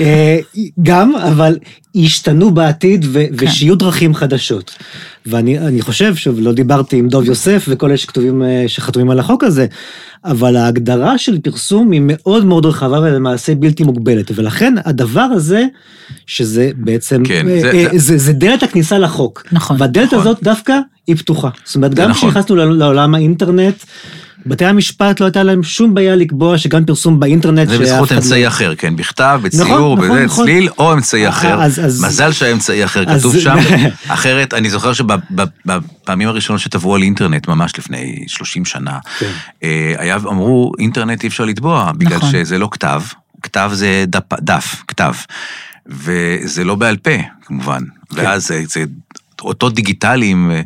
אה, גם, אבל ישתנו בעתיד ו- כן. ושיהיו דרכים חדשות. ואני אני חושב, שוב, לא דיברתי עם דוב יוסף וכל אלה שכתובים, אה, שחתומים על החוק הזה, אבל ההגדרה של פרסום היא מאוד מאוד רחבה ולמעשה בלתי מוגבלת, ולכן הדבר הזה, שזה בעצם, כן, אה, זה- אה, זה- זה, זה דלת הכניסה לחוק. נכון. והדלת נכון. הזאת דווקא היא פתוחה. זאת אומרת, גם נכון. כשנכנסנו לעול- לעולם האינטרנט, בתי המשפט לא הייתה להם שום בעיה לקבוע שגם פרסום באינטרנט, זה בזכות אמצעי אחר, כן, בכתב, בציור, נכון, נכון, בזה, נכון. צליל, או אמצעי אחר. מזל שהיה אמצעי אחר כתוב שם. [laughs] אחרת, אני זוכר שבפעמים הראשונות שטבעו על אינטרנט, ממש לפני 30 שנה, כן. אה, אמרו, אינטרנט אי אפשר לתבוע, בגלל נכון. שזה לא כתב, כתב זה דף, כתב, וזה לא בעל פה, כמובן, כן. ואז זה אותות דיגיטליים, ו-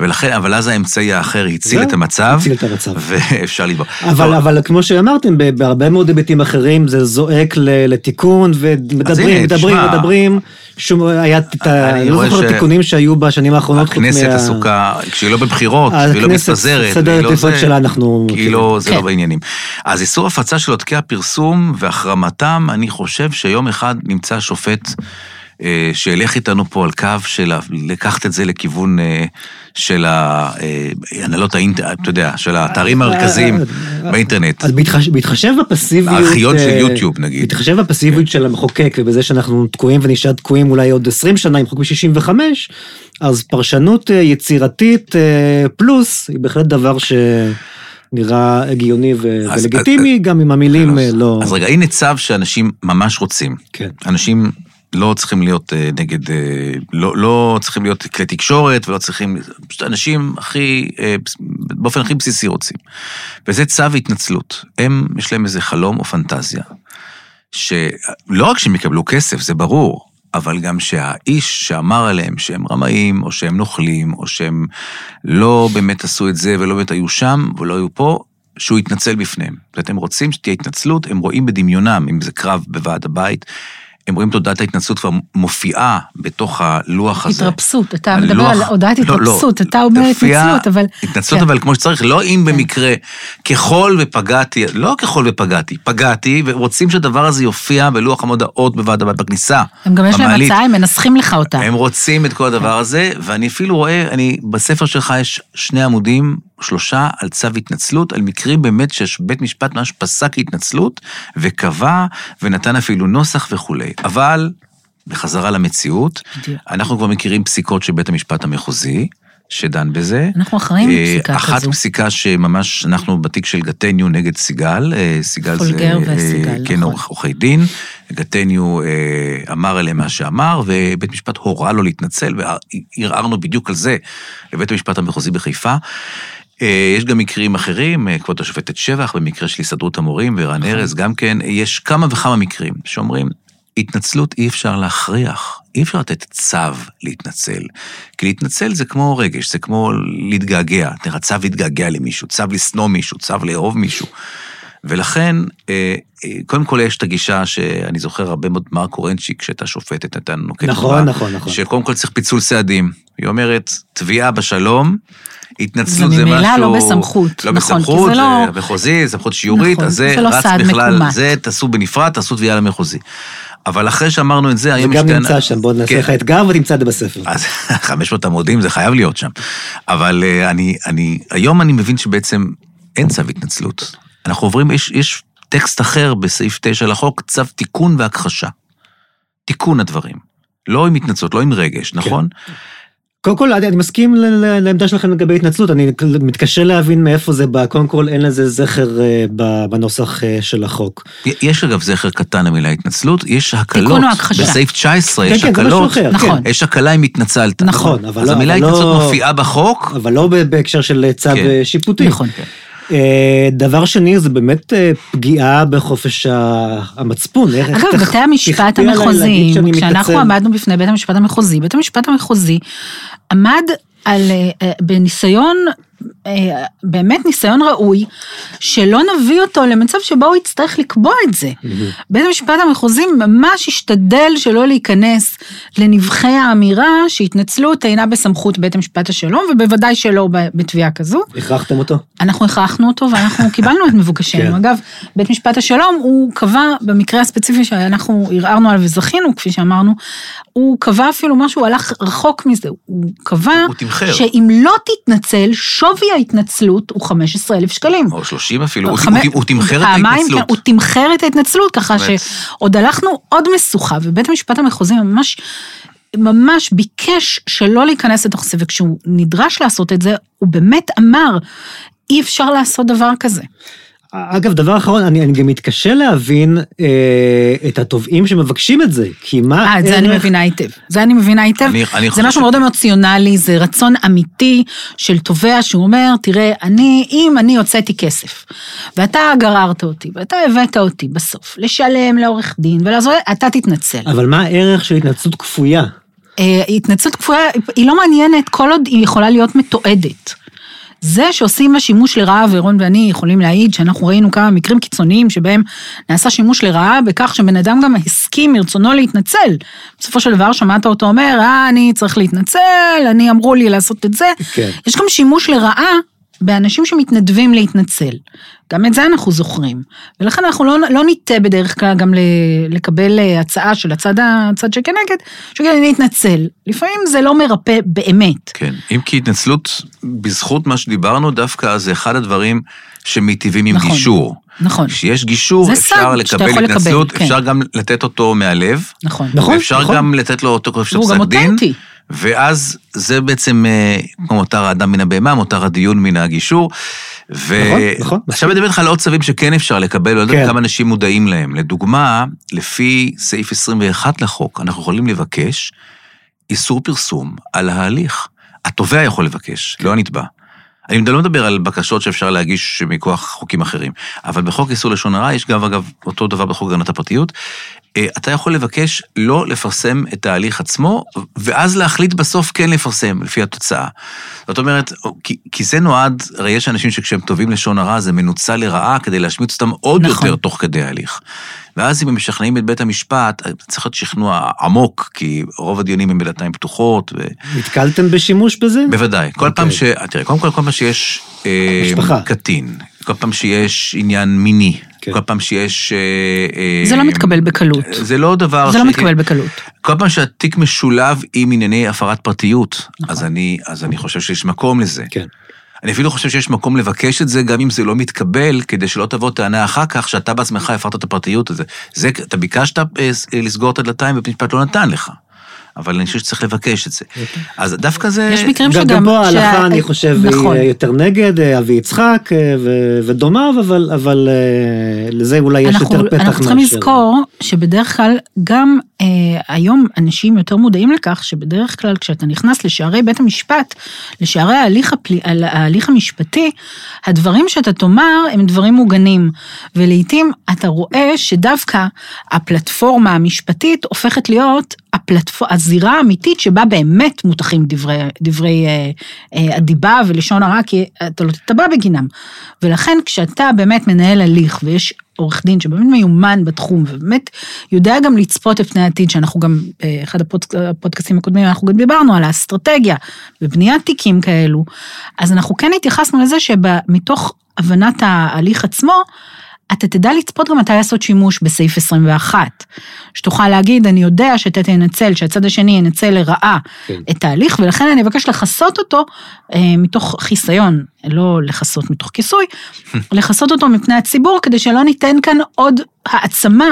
ולכן, אבל אז האמצעי האחר הציל זהו, את המצב, הציל את המצב. [laughs] ואפשר לתבוע. אבל, טוב, אבל כמו שאמרתם, ב- בהרבה מאוד היבטים אחרים זה זועק ל- לתיקון, ומדברים, הנה, מדברים, תשמע, מדברים. שום, היה את ה... אני לא זוכר ש- תיקונים שהיו בשנים האחרונות. חוץ הכנסת מה- עסוקה, כשהיא לא בבחירות, והיא לא הכנסת, מתפזרת, סדר והיא לא זה, שלה אנחנו כאילו זה כן. לא בעניינים. אז איסור הפצה של עותקי הפרסום והחרמתם, אני חושב שיום אחד נמצא שופט אה, שילך איתנו פה על קו של לקחת את זה לכיוון אה, של אה, הנהלות האינטרנט, אתה יודע, של האתרים המרכזיים באינטרנט. אז בהתחש... בהתחשב בפסיביות... הארכיון של אה, יוטיוב, נגיד. כן. בהתחשב בפסיביות של המחוקק ובזה שאנחנו תקועים ונשאר תקועים אולי עוד 20 שנה עם חוק ב-65, אז פרשנות אה, יצירתית אה, פלוס היא בהחלט דבר שנראה הגיוני ו... אז- ולגיטימי, גם אם המילים אה, לא... אז רגע, הנה צו שאנשים ממש רוצים. כן. אנשים לא צריכים להיות אה, נגד, אה, לא, לא צריכים להיות כלי תקשורת ולא צריכים, פשוט אנשים הכי, אה, באופן הכי בסיסי רוצים. וזה צו התנצלות. הם, יש להם איזה חלום או פנטזיה, שלא רק שהם יקבלו כסף, זה ברור, אבל גם שהאיש שאמר עליהם שהם רמאים, או שהם נוכלים, או שהם לא באמת עשו את זה ולא באמת היו שם ולא היו פה, שהוא יתנצל בפניהם. הם רוצים שתהיה התנצלות, הם רואים בדמיונם, אם זה קרב בוועד הבית, הם רואים תודעת ההתנצלות כבר מופיעה בתוך הלוח הזה. התרפסות, אתה הלוח- מדבר על הודעת לא, לא, התרפסות, אתה אומר התנצלות, אבל... התנצלות כן. אבל כמו שצריך, לא אם במקרה, ככל ופגעתי, לא ככל ופגעתי, פגעתי, ורוצים שהדבר הזה יופיע בלוח המודעות בוועד הבית בכניסה. הם גם יש להם. הצעה, הם מנסחים לך אותה. הם רוצים את כל הדבר הזה, ואני אפילו רואה, אני, בספר שלך יש שני עמודים, שלושה, על צו התנצלות, על מקרים באמת שבית משפט ממש פסק התנצלות, וקבע, ונתן אפילו נוסח וכולי. אבל, בחזרה למציאות, בדיוק. אנחנו כבר מכירים פסיקות של בית המשפט המחוזי, שדן בזה. אנחנו אחראים אה, לפסיקה אחת כזו. פסיקה שממש, אנחנו בתיק של גטניו נגד סיגל, אה, סיגל זה... פולגר אה, וסיגל, כן, נכון. עורכי דין. גטניו אמר עליהם מה שאמר, ובית משפט הורה לו להתנצל, וערערנו בדיוק על זה לבית המשפט המחוזי בחיפה. אה, יש גם מקרים אחרים, אה, כבוד השופטת שבח, במקרה של הסתדרות המורים, נכון. ורן ארז גם כן, יש כמה וכמה מקרים שאומרים, התנצלות אי אפשר להכריח, אי אפשר לתת צו להתנצל. כי להתנצל זה כמו רגש, זה כמו להתגעגע. תראה, צו להתגעגע למישהו, צו לשנוא מישהו, צו לאהוב מישהו. ולכן, אה, קודם כל יש את הגישה שאני זוכר הרבה מאוד מרק אורנצ'יק, שהייתה שופטת, הייתה נוקטת נכון, נכון, נכון. שקודם כל צריך פיצול סעדים. היא אומרת, תביעה בשלום, התנצלות זה זה משהו... ממילא לא בסמכות, לא נכון, כי בסמכות, זה לא- זה מחוזי, סמכות שיורית, נכון, אז זה זה לא רץ בכלל, מקומט. זה תעשו בנפרד, תעשו תביעה למחוזי. אבל אחרי שאמרנו את זה, זה היום גם יש כאן- נמצא שם, בוא נעשה כן. לך אתגר ותמצא את זה בספר. אז [laughs] 500 עמודים זה חייב להיות שם. אבל אה, אני, אני, היום אני מבין שבעצם אין צו התנצלות. אנחנו עוברים, יש, יש טקסט אחר בסעיף 9 לחוק, צו תיקון והכחשה. תיקון הדברים. לא עם התנצלות, לא עם רגש, נכון? קודם כל, אני מסכים לעמדה שלכם לגבי התנצלות, אני מתקשה להבין מאיפה זה בא, קודם כל אין לזה זכר אה, בנוסח אה, של החוק. יש אגב זכר קטן למילה התנצלות, יש הקלות. בסעיף 19 כן, יש כן, משהו הקלות. אחר, נכון. כן. יש הקלה אם התנצלת. נכון, אבל אז לא- המילה אבל לא- התנצלות מופיעה בחוק, אבל לא בהקשר של צו כן. אה, שיפוטי. נכון. אה, דבר שני, זה באמת אה, פגיעה בחופש המצפון. אגב, בתי המשפט המחוזיים, כשאנחנו. עמדנו בפני בית המשפט המחוזי, בית המשפט המחוזי עמד על, אה, בניסיון, באמת ניסיון ראוי, שלא נביא אותו למצב שבו הוא יצטרך לקבוע את זה. בית המשפט המחוזי ממש השתדל שלא להיכנס לנבחי האמירה שהתנצלות אינה בסמכות בית המשפט השלום, ובוודאי שלא בתביעה כזו. הכרחתם אותו? אנחנו הכרחנו אותו ואנחנו [laughs] קיבלנו את מבוקשנו. כן. אגב, בית משפט השלום, הוא קבע, במקרה הספציפי שאנחנו ערערנו עליו וזכינו, כפי שאמרנו, הוא קבע אפילו משהו, הלך רחוק מזה, הוא קבע הוא תמחר. שאם לא תתנצל, שווי ההתנצלות הוא 15,000 שקלים. או 30 אפילו, הוא- חמ- הוא- הוא תמחר את ההתנצלות. כן, הוא תמחר את ההתנצלות, ככה באמת. שעוד הלכנו עוד משוכה, ובית המשפט המחוזי ממש, ממש ביקש שלא להיכנס לתוך זה, וכשהוא נדרש לעשות את זה, הוא באמת אמר, אי אפשר לעשות דבר כזה. אגב, דבר אחרון, אני, אני גם מתקשה להבין אה, את התובעים שמבקשים את זה, כי מה אה, את זה אני מבינה היטב. זה אני מבינה היטב. אני- אני זה משהו מאוד אמוציונלי, זה רצון אמיתי של תובע שהוא אומר, תראה, אני, אם אני הוצאתי כסף, ואתה גררת אותי, ואתה הבאת אותי בסוף, לשלם לעורך דין ולעזור, אתה תתנצל. אבל מה הערך של התנצלות כפויה? אה, התנצלות כפויה, היא לא מעניינת כל עוד היא יכולה להיות מתועדת. זה שעושים בה שימוש לרעה, ורון ואני יכולים להעיד שאנחנו ראינו כמה מקרים קיצוניים שבהם נעשה שימוש לרעה בכך שבן אדם גם הסכים מרצונו להתנצל. בסופו של דבר שמעת אותו אומר, אה, אני צריך להתנצל, אני אמרו לי לעשות את זה. כן. יש גם שימוש לרעה באנשים שמתנדבים להתנצל. גם את זה אנחנו זוכרים. ולכן אנחנו לא, לא ניטה בדרך כלל גם ל- לקבל אה, הצעה של הצד, הצד שכנגד, שכן אני אתנצל. לפעמים זה לא מרפא באמת. כן, אם כי התנצלות, בזכות מה שדיברנו, דווקא זה אחד הדברים שמיטיבים עם נכון. גישור. נכון. כשיש גישור, אפשר לקבל יכול לקבל, התנצלות, כן. אפשר גם לתת אותו מהלב. נכון. נכון. ואפשר גם לתת לו אותו כמו של והוא גם פסק דין. אותנטי. ואז זה בעצם אה, כמו מותר האדם מן הבהמה, מותר הדיון מן הגישור. ו... נכון, נכון. עכשיו אני מדבר איתך על עוד צווים שכן אפשר לקבל, לא יודע כן. כמה אנשים מודעים להם. לדוגמה, לפי סעיף 21 לחוק, אנחנו יכולים לבקש איסור פרסום על ההליך. התובע יכול לבקש, לא הנתבע. אני לא מדבר על בקשות שאפשר להגיש מכוח חוקים אחרים, אבל בחוק איסור לשון הרע יש גם, אגב, אותו דבר בחוק הגנת הפרטיות. אה, אתה יכול לבקש לא לפרסם את ההליך עצמו, ואז להחליט בסוף כן לפרסם, לפי התוצאה. זאת אומרת, כי, כי זה נועד, הרי יש אנשים שכשהם טובים לשון הרע, זה מנוצל לרעה כדי להשמיץ אותם עוד נכון. יותר תוך כדי ההליך. ואז אם הם משכנעים את בית המשפט, צריך להיות שכנוע עמוק, כי רוב הדיונים הם בדלתיים פתוחות, ו... נתקלתם בשימוש בזה? בוודאי. כל אוקיי. פעם ש... תראה, קודם כל, כל פעם שיש... אה, משפחה. קטין, כל פעם שיש עניין מיני, כן. כל פעם שיש... אה, אה, זה לא מתקבל בקלות. זה לא דבר... זה לא ש- מתקבל בקלות. כל פעם שהתיק משולב עם ענייני הפרת פרטיות, אז אני, אז אני חושב שיש מקום לזה. כן. אני אפילו חושב שיש מקום לבקש את זה, גם אם זה לא מתקבל, כדי שלא תבוא טענה אחר כך שאתה בעצמך הפרת את הפרטיות הזה. זה, אתה ביקשת אה, לסגור את הדלתיים ובית המשפט לא נתן לך. אבל אני חושב שצריך לבקש את זה. אז דווקא זה... יש מקרים גם- שגם... גם פה ההלכה, אני חושב, נכון. היא יותר נגד אה, אבי יצחק אה, ו- ודומיו, אבל- אבל אה, לזה אולי יש אנחנו, יותר פתח אנחנו צריכים מאשר- לזכור שבדרך כלל, גם היום אנשים יותר מודעים לכך שבדרך כלל כשאתה נכנס לשערי בית המשפט, לשערי ההליך המשפטי, הדברים שאתה תאמר הם דברים מוגנים. ולעיתים אתה רואה שדווקא הפלטפורמה המשפטית הופכת להיות הפלטפור... הזירה האמיתית שבה באמת מוטחים דברי, דברי אה, אה, הדיבה ולשון הרע, כי אתה לא תתבע בגינם. ולכן כשאתה באמת מנהל הליך ויש עורך דין שבאמת מיומן בתחום ובאמת יודע גם לצפות את פני העתיד, שאנחנו גם, באחד הפודק- הפודקאסטים הקודמים, אנחנו גם דיברנו על האסטרטגיה בבניית תיקים כאלו, אז אנחנו כן התייחסנו לזה שמתוך הבנת ההליך עצמו, אתה תדע לצפות גם מתי לעשות שימוש בסעיף 21. שתוכל להגיד, אני יודע שאתה תנצל, שהצד השני ינצל לרעה כן. את ההליך, ולכן אני אבקש לכסות אותו אה, מתוך חיסיון, לא לכסות מתוך כיסוי, [laughs] לכסות אותו מפני הציבור, כדי שלא ניתן כאן עוד העצמה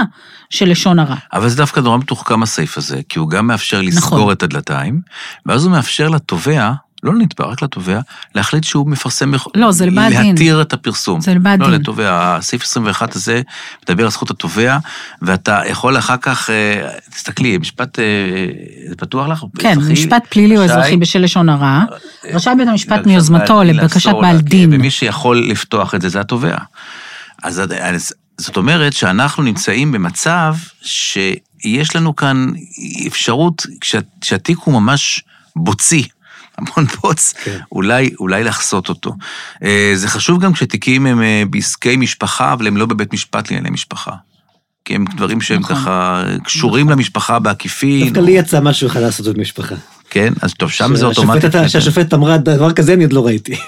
של לשון הרע. אבל זה דווקא נורא מתוחכם הסעיף הזה, כי הוא גם מאפשר לסגור נכון. את הדלתיים, ואז הוא מאפשר לתובע, לא לנתבע, רק לתובע, להחליט שהוא מפרסם, לא, זה לבעל דין. להתיר את הפרסום. זה לבעל לא, דין. לתובע, הסעיף 21 הזה מדבר על זכות התובע, ואתה יכול אחר כך, אה, תסתכלי, משפט, אה, זה פתוח לך? כן, אזרחי, משפט פלילי או אזרחי בשל לשון הרע, רשאי בית המשפט מיוזמתו לבקשת בעל דין. ומי שיכול לפתוח את זה זה התובע. אז, אז זאת אומרת שאנחנו נמצאים במצב שיש לנו כאן אפשרות, כשה, כשהתיק הוא ממש בוצי, המון בוץ, כן. אולי, אולי לחסות אותו. אה, זה חשוב גם כשתיקים הם אה, בעסקי משפחה, אבל הם לא בבית משפט לענייני משפחה. כי הם דברים שהם נכון. ככה קשורים למשפחה בעקיפין. דווקא לי יצא משהו אחד לעשות במשפחה. כן, אז טוב, שם זה אוטומטית. שהשופטת אמרה דבר כזה אני עוד לא ראיתי. [laughs]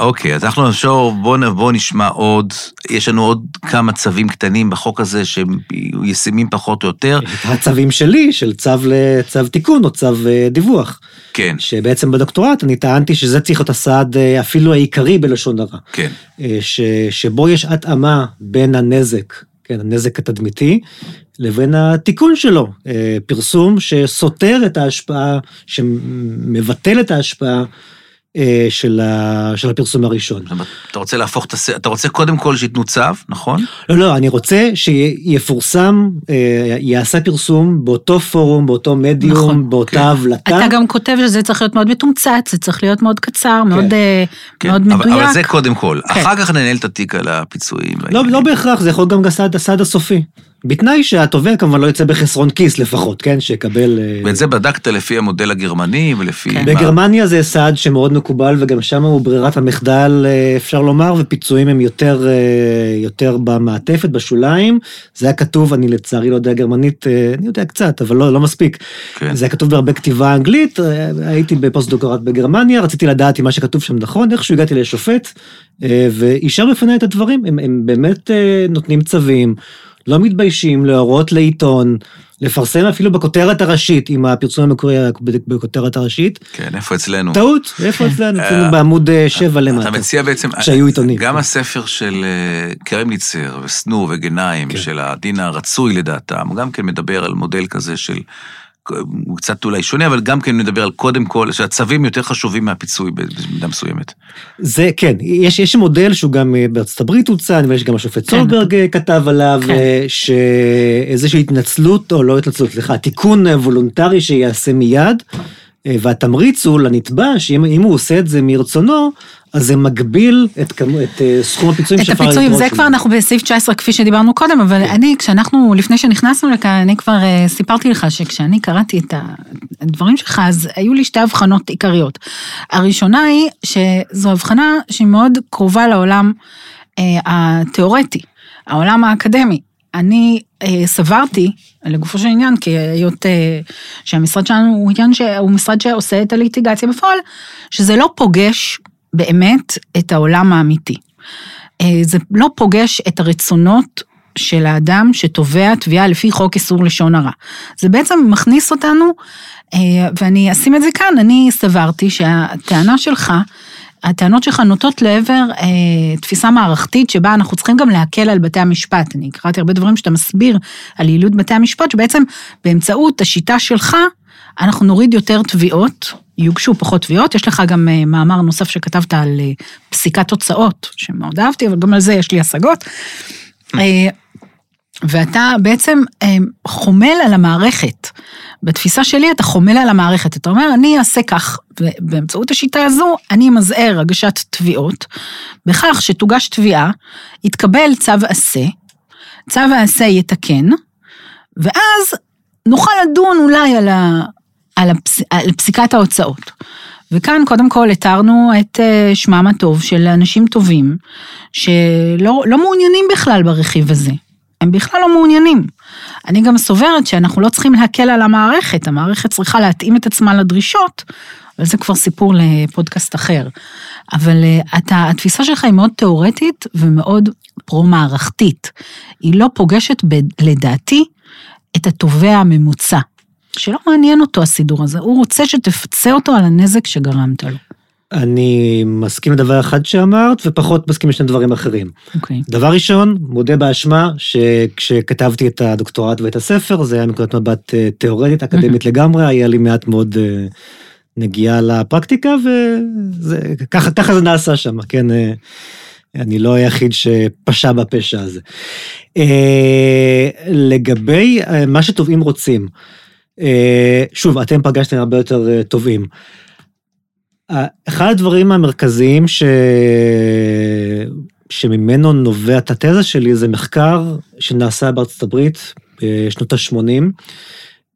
אוקיי, אז אנחנו נשור, בואו בוא נשמע עוד, יש לנו עוד כמה צווים קטנים בחוק הזה שהם ישימים פחות או יותר. הצווים שלי, של צו לצו תיקון או צו אה, דיווח. כן, שבעצם בדוקטורט אני טענתי שזה צריך להיות הסעד אה, אפילו העיקרי בלשון הרע. כן. אה, ש, שבו יש התאמה בין הנזק, כן, הנזק התדמיתי, לבין התיקון שלו. פרסום שסותר את ההשפעה, שמבטל את ההשפעה של, ה, של הפרסום הראשון. אתה רוצה להפוך את הסרט, אתה רוצה קודם כל שייתנו צו, נכון? לא, לא, אני רוצה שיפורסם, אה, יעשה פרסום באותו פורום, באותו מדיום, נכון. באותה כן. הבלטה. אתה גם כותב שזה צריך להיות מאוד מתומצת, זה צריך להיות מאוד קצר, מאוד, אה, כן. מאוד אבל, מדויק. אבל זה קודם כל. כן. אחר כך ננהל את התיק על הפיצויים. לא, לא בהכרח, זה יכול להיות גם הסעד הסופי. בתנאי שהתובע כמובן לא יצא בחסרון כיס לפחות, כן? שיקבל... אה, ואת זה בדקת לפי המודל הגרמני ולפי... כן. מה- בגרמניה זה סעד שמאוד מקובל, וגם שם הוא ברירת המחדל, אה, אפשר לומר, ופיצויים הם יותר, אה, יותר במעטפת, בשוליים. זה היה כתוב, אני לצערי לא יודע גרמנית, אני יודע קצת, אבל לא, לא מספיק. כן. זה היה כתוב בהרבה כתיבה אנגלית, הייתי בפוסט-דוקטורט בגרמניה, רציתי לדעת אם מה שכתוב שם נכון, איכשהו הגעתי לשופט, ואישר בפניי את הדברים, הם, הם באמת נותנים צווים, לא מתביישים להורות לעיתון, לפרסם אפילו בכותרת הראשית, אם הפרסום המקורי היה בכותרת הראשית. כן, איפה אצלנו? טעות, איפה אצלנו? אצלנו אה, בעמוד אה, שבע אתה למטה. מציע בעצם... כשהיו עיתונים. גם הספר של אה, קרמניצר ושנור וגנאים, כן. של הדין הרצוי לדעתם, גם כן מדבר על מודל כזה של... הוא קצת אולי שונה, אבל גם כן מדבר על קודם כל, שהצווים יותר חשובים מהפיצוי במידה מסוימת. זה, כן, יש, יש מודל שהוא גם אה, בארצות הברית הוצע, ויש גם השופט כן. סולברג אה, כתב עליו, כן. אה, שאיזושהי התנצלות, או לא התנצלות, סליחה, תיקון וולונטרי שיעשה מיד, והתמריץ הוא לנתבע, שאם אם הוא עושה את זה מרצונו, אז זה מגביל את, כמו, את אה, סכום הפיצויים את שאפשר הפיצויים, לדרוש זה. כבר אנחנו בסעיף 19 כפי שדיברנו קודם, אבל כן. אני, כשאנחנו, לפני שנכנסנו לכאן, אני כבר אה, סיפרתי לך שכשאני קראתי את הדברים שלך, אז היו לי שתי הבחנות עיקריות. הראשונה היא שזו הבחנה שהיא מאוד קרובה לעולם אה, התיאורטי, העולם האקדמי. אני אה, סברתי, לגופו של עניין, כי היות אה, שהמשרד שלנו הוא עניין שהוא משרד שעושה את הליטיגציה בפועל, שזה לא פוגש באמת את העולם האמיתי. אה, זה לא פוגש את הרצונות של האדם שתובע תביעה לפי חוק איסור לשון הרע. זה בעצם מכניס אותנו, אה, ואני אשים את זה כאן, אני סברתי שהטענה שלך הטענות שלך נוטות לעבר אה, תפיסה מערכתית שבה אנחנו צריכים גם להקל על בתי המשפט. אני קראתי הרבה דברים שאתה מסביר על יעילות בתי המשפט, שבעצם באמצעות השיטה שלך, אנחנו נוריד יותר תביעות, יוגשו פחות תביעות. יש לך גם אה, מאמר נוסף שכתבת על אה, פסיקת תוצאות, שמאוד אהבתי, אבל גם על זה יש לי השגות. אה, ואתה בעצם חומל על המערכת. בתפיסה שלי אתה חומל על המערכת, אתה אומר, אני אעשה כך, ובאמצעות השיטה הזו אני אמזער הגשת תביעות, בכך שתוגש תביעה, יתקבל צו עשה, צו העשה יתקן, ואז נוכל לדון אולי על, על, הפס, על פסיקת ההוצאות. וכאן קודם כל התרנו את אה, שמם הטוב של אנשים טובים, שלא לא מעוניינים בכלל ברכיב הזה. הם בכלל לא מעוניינים. אני גם סוברת שאנחנו לא צריכים להקל על המערכת, המערכת צריכה להתאים את עצמה לדרישות, אבל זה כבר סיפור לפודקאסט אחר. אבל אתה, התפיסה שלך היא מאוד תיאורטית ומאוד פרו-מערכתית. היא לא פוגשת, ב, לדעתי, את התובע הממוצע, שלא מעניין אותו הסידור הזה, הוא רוצה שתפצה אותו על הנזק שגרמת לו. אני מסכים לדבר אחד שאמרת, ופחות מסכים לשני דברים אחרים. אוקיי. דבר ראשון, מודה באשמה, שכשכתבתי את הדוקטורט ואת הספר, זה היה מנקודת מבט אה, תיאורטית, אקדמית לגמרי, היה לי מעט מאוד אה, נגיעה לפרקטיקה, וככה זה נעשה שם, כן? אה, אני לא היחיד שפשע בפשע הזה. לגבי מה שתובעים רוצים, שוב, אתם פגשתם הרבה יותר תובעים. אחד הדברים המרכזיים ש... שממנו נובע את התזה שלי זה מחקר שנעשה בארצות הברית בשנות ה-80,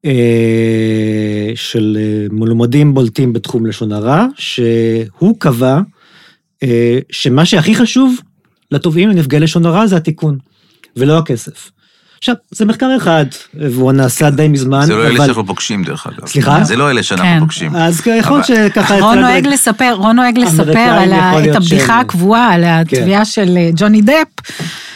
אה, של מלומדים בולטים בתחום לשון הרע, שהוא קבע אה, שמה שהכי חשוב לתובעים לנפגעי לשון הרע זה התיקון, ולא הכסף. עכשיו, זה מחקר אחד, והוא נעשה די מזמן, זה לא אלה שאנחנו פוגשים, דרך אגב. סליחה? זה לא אלה שאנחנו כן. פוגשים. אז יכול להיות שככה... רון נוהג לספר, רון נוהג לספר את הבדיחה הקבועה, על התביעה של אה, ג'וני דפ,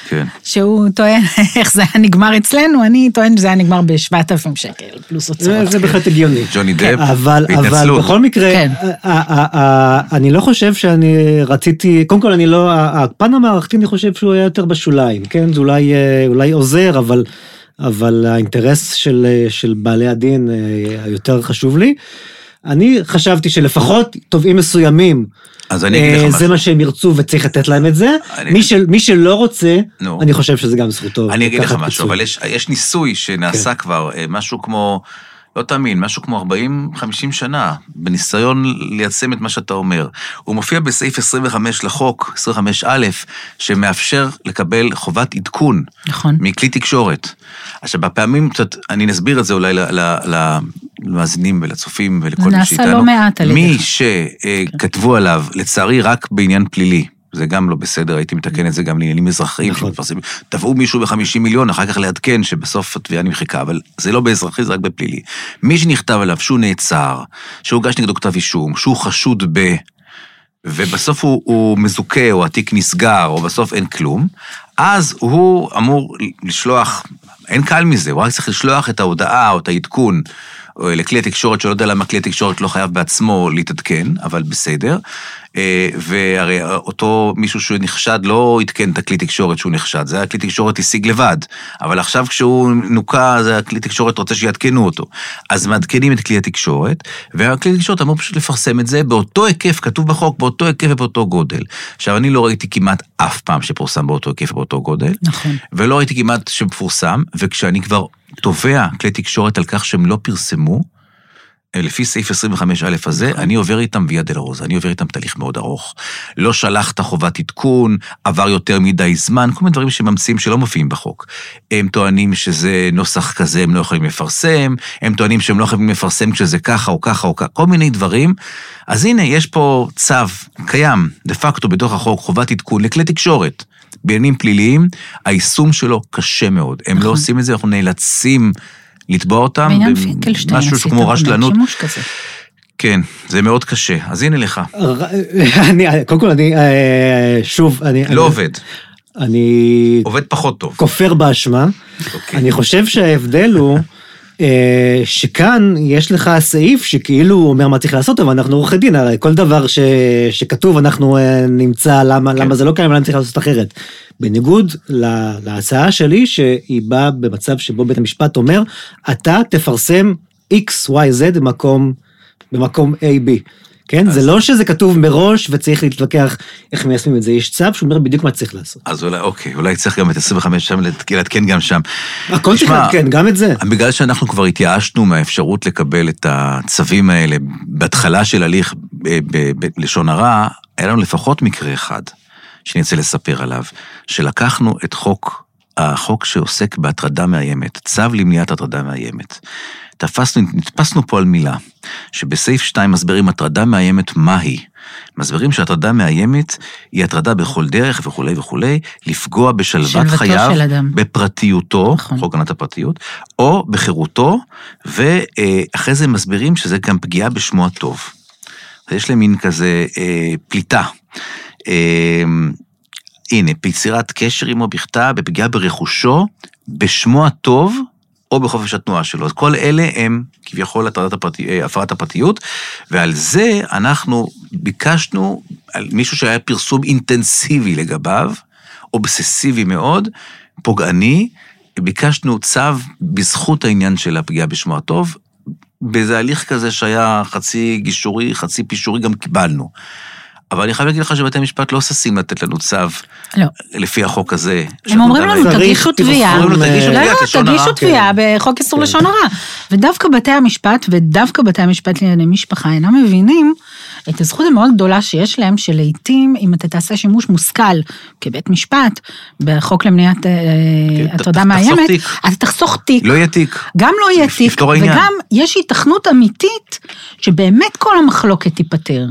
כן. שהוא טוען [laughs] איך זה היה נגמר אצלנו, אני טוען שזה היה נגמר ב-7,000 שקל, פלוס זה הוצאות. זה בהחלט הגיוני. ג'וני דפ, אבל, אבל. בכל מקרה, כן. אני לא חושב שאני רציתי, קודם כל אני לא, הפן המערכתי אני חושב שהוא היה יותר בשוליים, כן? זה אולי, אה, עוזר, אבל, אבל האינטרס של, אה, של בעלי הדין אה, היותר חשוב לי. אני חשבתי שלפחות תובעים מסוימים, אז אני אגיד לך אה, משהו. זה מה שהם ירצו וצריך לתת להם את זה. מי, של, מי שלא רוצה, נו. אני חושב שזה גם זכותו. אני אגיד לך משהו. אבל יש, יש ניסוי שנעשה כן. כבר, אה, משהו כמו, לא תאמין, משהו כמו 40-50 שנה, בניסיון ליישם את מה שאתה אומר. הוא מופיע בסעיף 25 לחוק, 25א, שמאפשר לקבל חובת עדכון נכון. מכלי תקשורת. עכשיו, בפעמים, קצת, אני נסביר את זה אולי למאזינים ולצופים ולכל זה מי נעשה שאיתנו. לא מעט על מי ידיך. שכתבו עליו, לצערי, רק בעניין פלילי. זה גם לא בסדר, הייתי מתקן את זה גם לעניינים אזרחיים נכון. שמתפרסמים. תבעו מישהו ב-50 מיליון, אחר כך לעדכן שבסוף התביעה נמחקה, אבל זה לא באזרחי, זה רק בפלילי. מי שנכתב עליו שהוא נעצר, שהוגש נגדו כתב אישום, שהוא חשוד ב... ובסוף הוא, הוא מזוכה, או התיק נסגר, או בסוף אין כלום, אז הוא אמור לשלוח, אין קל מזה, הוא רק צריך לשלוח את ההודעה או את העדכון לכלי התקשורת, שלא יודע למה כלי התקשורת לא חייב בעצמו להתעדכן, אבל בסדר. אה, והרי אותו מישהו שנחשד לא עדכן את הכלי תקשורת שהוא נחשד, זה הכלי תקשורת השיג לבד. אבל עכשיו כשהוא נוקע, זה הכלי תקשורת רוצה שיעדכנו אותו. אז מעדכנים את כלי התקשורת, והכלי התקשורת אמור פשוט לפרסם את זה באותו היקף, כתוב בחוק, באותו היקף ובאותו גודל. עכשיו, אני לא ראיתי כמעט אף פעם שפורסם באותו היקף ובאותו גודל. נכון. ולא ראיתי כמעט שמפורסם, וכשאני כבר תובע כלי תקשורת על כך שהם לא פרסמו, לפי סעיף 25א הזה, אני עובר איתם ויה דלרוזה, אני עובר איתם תהליך מאוד ארוך. לא שלחת חובת עדכון, עבר יותר מדי זמן, כל מיני דברים שממציאים שלא מופיעים בחוק. הם טוענים שזה נוסח כזה, הם לא יכולים לפרסם, הם טוענים שהם לא יכולים לפרסם כשזה ככה או ככה או ככה, כל מיני דברים. אז הנה, יש פה צו קיים, דה פקטו בתוך החוק, חובת עדכון לכלי תקשורת. בעניינים פליליים, היישום שלו קשה מאוד. הם לא נכון. עושים את זה, אנחנו נאלצים לתבוע אותם. בעניין פינקלשטיין משהו עשית כמו רשלנות. שימוש כזה. כן, זה מאוד קשה. אז הנה לך. [laughs] אני, קודם כל, אני, אה, שוב, אני... לא אני- עובד. אני עובד פחות טוב. כופר באשמה. אוקיי. אני חושב שההבדל הוא שכאן יש לך סעיף שכאילו אומר מה צריך לעשות, אבל אנחנו עורכי דין, הרי כל דבר ש, שכתוב אנחנו אה, נמצא למה, כן. למה זה לא קיים, למה צריך לעשות אחרת. בניגוד לה, להצעה שלי, שהיא באה במצב שבו בית המשפט אומר, אתה תפרסם x, y, z במקום, במקום a, b. כן? אז... זה לא שזה כתוב מראש וצריך להתווכח איך מיישמים את זה. יש צו שאומר בדיוק מה צריך לעשות. אז אולי, אוקיי, אולי צריך גם את 25 שם לעדכן גם שם. הכל צריך לעדכן, גם את זה. בגלל שאנחנו כבר התייאשנו מהאפשרות לקבל את הצווים האלה בהתחלה של הליך בלשון הרע, היה לנו לפחות מקרה אחד שאני רוצה לספר עליו, שלקחנו את חוק, החוק שעוסק בהטרדה מאיימת, צו למניעת הטרדה מאיימת. תפסנו, נתפסנו פה על מילה, שבסעיף 2 מסבירים הטרדה מאיימת מהי. מסבירים שהטרדה מאיימת היא הטרדה בכל דרך וכולי וכולי, לפגוע בשלוות חייו, בפרטיותו, נכון. חוק הגנת הפרטיות, או בחירותו, ואחרי זה מסבירים שזה גם פגיעה בשמו הטוב. יש להם מין כזה אה, פליטה. אה, הנה, ביצירת קשר עמו בכתב, בפגיעה ברכושו, בשמו הטוב, או בחופש התנועה שלו. אז כל אלה הם כביכול הפרטי, אה, הפרת הפרטיות, ועל זה אנחנו ביקשנו, על מישהו שהיה פרסום אינטנסיבי לגביו, אובססיבי מאוד, פוגעני, ביקשנו צו בזכות העניין של הפגיעה בשמו הטוב, באיזה הליך כזה שהיה חצי גישורי, חצי פישורי, גם קיבלנו. אבל אני חייב להגיד לך שבתי המשפט לא ששים לתת לנו צו לא. לפי החוק הזה. הם אומרים לנו, תגישו תביעה. לא, לא, תגישו תביעה בחוק איסור כן. לשון הרע. ודווקא בתי המשפט, ודווקא בתי המשפט לענייני משפחה, אינם מבינים את הזכות המאוד גדולה שיש להם, שלעיתים, אם אתה תעשה שימוש מושכל כבית משפט, בחוק למניעת אה, כן, הטרדה מאיימת, אתה תחסוך תיק. לא יהיה תיק. גם לא יהיה תיק, וגם יש היתכנות אמיתית שבאמת כל המחלוקת תיפתר.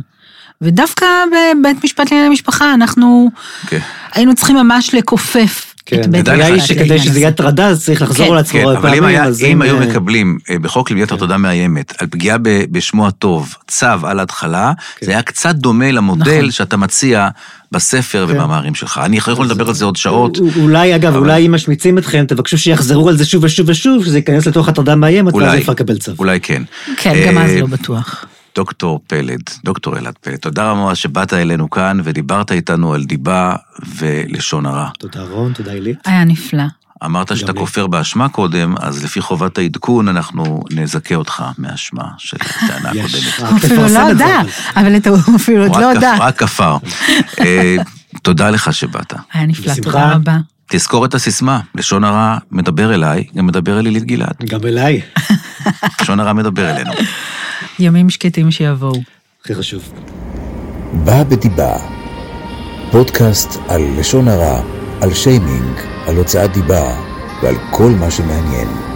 ודווקא בבית משפט לענייני משפחה אנחנו okay. כן. היינו צריכים ממש לכופף. כן, הבעיה היא שכדי שזה יהיה הטרדה, אז צריך לחזור על עצמו הרבה פעמים. אבל אם היו מקבלים אה, בחוק למניעת כן. הטרדה מאיימת, על פגיעה בשמו הטוב, צו על התחלה, כן. זה היה קצת דומה למודל נכון. שאתה מציע בספר ובמאמרים שלך. אני יכול לדבר על זה עוד שעות. אולי, אגב, אולי אם משמיצים אתכם, תבקשו שיחזרו על זה שוב ושוב ושוב, שזה ייכנס לתוך הטרדה מאיימת, ואז אפשר לקבל צו. אולי כן. כן, גם אז אה, לא בטוח. דוקטור פלד, דוקטור אלעד פלד, תודה רבה שבאת אלינו כאן ודיברת איתנו על דיבה ולשון הרע. תודה רון, תודה עילית. היה נפלא. אמרת שאתה כופר באשמה קודם, אז לפי חובת העדכון אנחנו נזכה אותך מהאשמה של הטענה [laughs] הקודמת. הוא אפילו לא הודה, אבל הוא אפילו עוד לא הודה. רק כפר. [laughs] אה, תודה לך שבאת. היה נפלא, תודה רבה. תזכור את הסיסמה, לשון הרע מדבר אליי, גם מדבר אל עילית גלעד. גם אליי. [laughs] לשון הרע מדבר אלינו. ימים שקטים שיבואו. הכי חשוב. בא בדיבה, פודקאסט על לשון הרע, על שיימינג, על הוצאת דיבה ועל כל מה שמעניין.